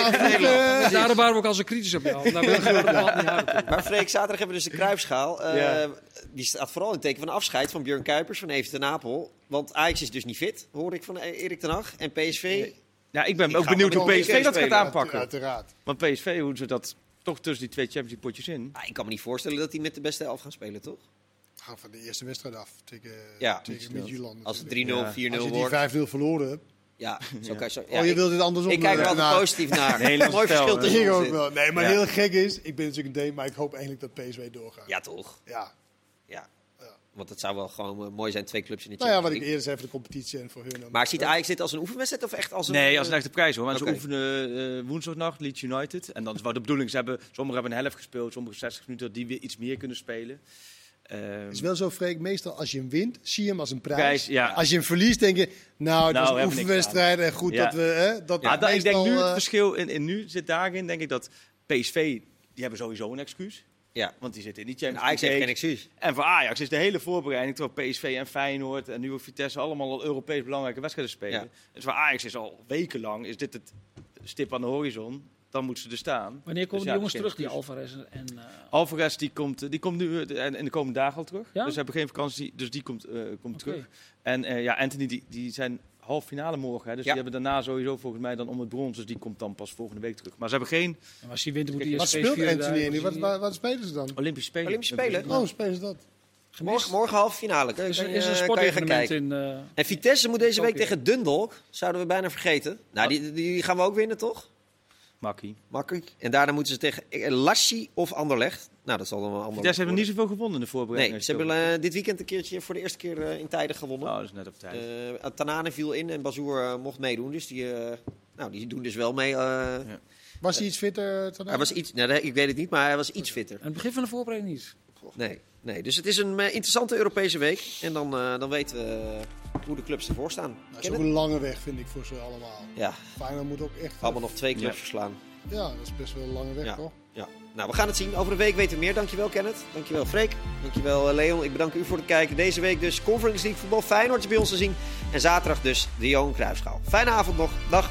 Daarom eh, waren we ook al zo kritisch op jou. Maar Freek, zaterdag hebben we dus de Kruipschaal. Eh. Die staat vooral in het teken van afscheid van Björn Kuipers van Even ten Napel. Want Ajax is dus niet fit, hoor ik van Erik ten Hag. En PSV, Ja, ik ben ook benieuwd hoe PSV dat gaat aanpakken. Uiteraard. Want PSV, hoe ze dat toch tussen die twee Champions League potjes in. ah, ik kan me niet voorstellen dat die met de beste elf gaan spelen, toch? Gaan van de eerste wedstrijd af tegen, Ja. tegen Midtjylland. Als het natuurlijk. 3-0, Ja. 4-0 Als je die wordt. 5-0 verloren hebt. Ja, zo kan je zo. oh, je ik, wilt dit andersom ik kijk er altijd Nou, positief naar. Nederlands Mooi verschil tussen Ik ook wel. Nee, maar Ja. heel gek is, ik ben natuurlijk een D, maar ik hoop eigenlijk dat PSV doorgaat. Ja, toch? Ja. Ja. Want het zou wel gewoon eh, mooi zijn, twee clubs in de Nou ja, wat ik eerder zei voor de competitie en voor hun. Maar ziet Ajax dit als een oefenwedstrijd of echt als een... Nee, als een eh, echte prijs hoor. Maar Oké. ze oefenen eh, woensdagnacht, Leeds United. En dan is wel de bedoeling, ze hebben, sommigen hebben een helft gespeeld, sommigen 60 minuten, dat die weer iets meer kunnen spelen. Ehm, Het is wel zo, Freek, meestal als je hem wint, zie je hem als een prijs. Prijs, ja. Als je hem verliest, denk je, nou, het Nou, was een oefenwedstrijd en goed Ja. dat we... Hè, dat ja, dat, ik denk meestal, nu het eh, verschil in, in nu zit daarin, denk ik dat PSV, die hebben sowieso een excuus. Ja. Want die zitten in die En Champions Ajax heeft geen League. excuus. En voor Ajax is de hele voorbereiding, terwijl PSV en Feyenoord en nu ook Vitesse allemaal al Europees belangrijke wedstrijden spelen. Ja. Dus voor Ajax is al wekenlang, is dit het stip aan de horizon. Dan moeten ze er staan. Wanneer komen Dus die ja, jongens terug, die. Alvarez en... eh, Alvarez die komt, die komt nu eh, en- in de komende dagen al terug. Ja? Dus ze hebben geen vakantie, dus die komt, eh, komt terug. En eh, ja, Anthony, die, die zijn half finale morgen. Hè, dus Ja. die hebben daarna sowieso volgens mij dan om het brons. Dus die komt dan pas volgende week terug. Maar ze hebben geen Maar als die winter moet hij Wat speelt Anthony nu? Wat, wat, wat spelen ze dan? Olympische Spelen. Olympische Spelen? Oh, spelen ze dat? Morgen, morgen halve finale. Kan, Is, een sportevenement in... eh, En Vitesse moet deze week tegen Dundalk. Zouden we bijna vergeten. Nou, die, die gaan we ook winnen, toch? Makkie. Makkelijk. En daarna moeten ze tegen Lassi of Anderlecht. Nou, dat zal dan wel Anderlecht Vitesse hebben niet zoveel gewonnen in de voorbereiding. Nee, ze hebben eh, dit weekend een keertje voor de eerste keer eh, in tijden gewonnen. Oh, dat is net op tijd. Eh, Tanane viel in en Bazoer mocht meedoen. Dus die, nou, die doen dus wel mee. eh. Was hij iets fitter? Hij was iets, nou, nee, ik weet het niet, maar hij was iets fitter. aan het begin van de voorbereiding niet. Nee, nee. Dus het is een interessante Europese week. En dan, eh, dan weten we hoe de clubs ervoor staan. Dat is Ken ook het? een lange weg, vind ik, voor ze allemaal. Ja, Feyenoord moet ook echt... allemaal nog twee clubs Ja. verslaan. Ja, dat is best wel een lange weg, Ja. toch? Ja. Nou, we gaan het zien. Over een week weten we meer. Dankjewel Kenneth. Dankjewel Freek. Dankjewel eh, Leon. Ik bedank u voor het kijken. Deze week dus Conference League voetbal. Feyenoord is bij ons te zien. En zaterdag dus de Johan Cruijffschaal. Fijne avond nog. Dag.